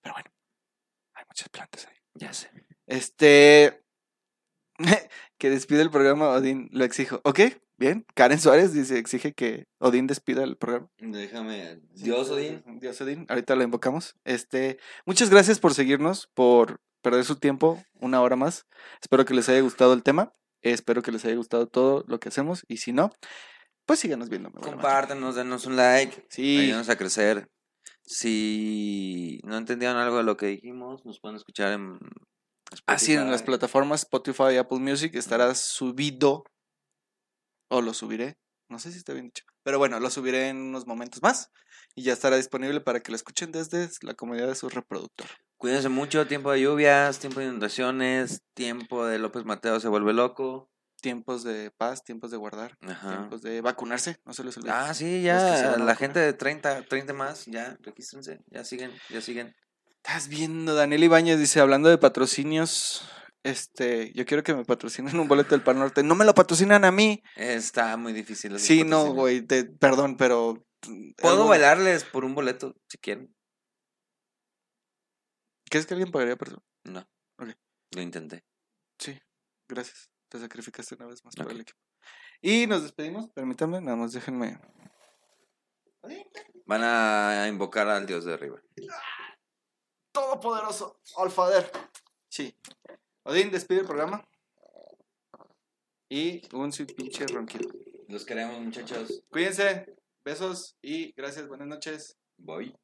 Pero bueno, hay muchas plantas ahí. Ya sé. Este. que despide el programa, Odín, lo exijo. Ok, bien. Karen Suárez dice, exige que Odín despida el programa. Déjame. Sí, Dios, Odín. Dios Odín. Ahorita lo invocamos. Este, muchas gracias por seguirnos, por perder su tiempo una hora más. Espero que les haya gustado el tema. Espero que les haya gustado todo lo que hacemos. Y si no, pues síganos viendo. Compártanos, denos un like. Sí, Ayúdanos a crecer. Si no entendieron algo de lo que dijimos, nos pueden escuchar en. Así en las plataformas Spotify y Apple Music estará subido. O lo subiré. No sé si está bien dicho. Pero bueno, lo subiré en unos momentos más. Y ya estará disponible para que lo escuchen desde la comodidad de su reproductor. Cuídense mucho. Tiempo de lluvias, tiempo de inundaciones, tiempo de López Mateo se vuelve loco. Tiempos de paz, tiempos de guardar, Ajá. tiempos de vacunarse. No se les olvide. Ah, sí, ya. La gente de 30, 30 más, ya, regístrense. Ya siguen, ya siguen. Estás viendo, Daniel Ibáñez dice, hablando de patrocinios, este, yo quiero que me patrocinen un boleto del Pan Norte. No me lo patrocinan a mí. Está muy difícil. Sí, no, güey, perdón, pero... mm, Puedo algo- bailarles por un boleto, si quieren. ¿Crees que alguien pagaría por eso? No. Ok. Lo intenté. Sí, gracias. Te sacrificaste una vez más por Ok. el equipo. Y nos despedimos, permítanme, nada más déjenme... Van a invocar al dios de arriba. Todopoderoso, Alfader. Sí. Odín, despide el programa. Y un su pinche ronquido. Los queremos, muchachos. Cuídense, besos y gracias, buenas noches. Voy.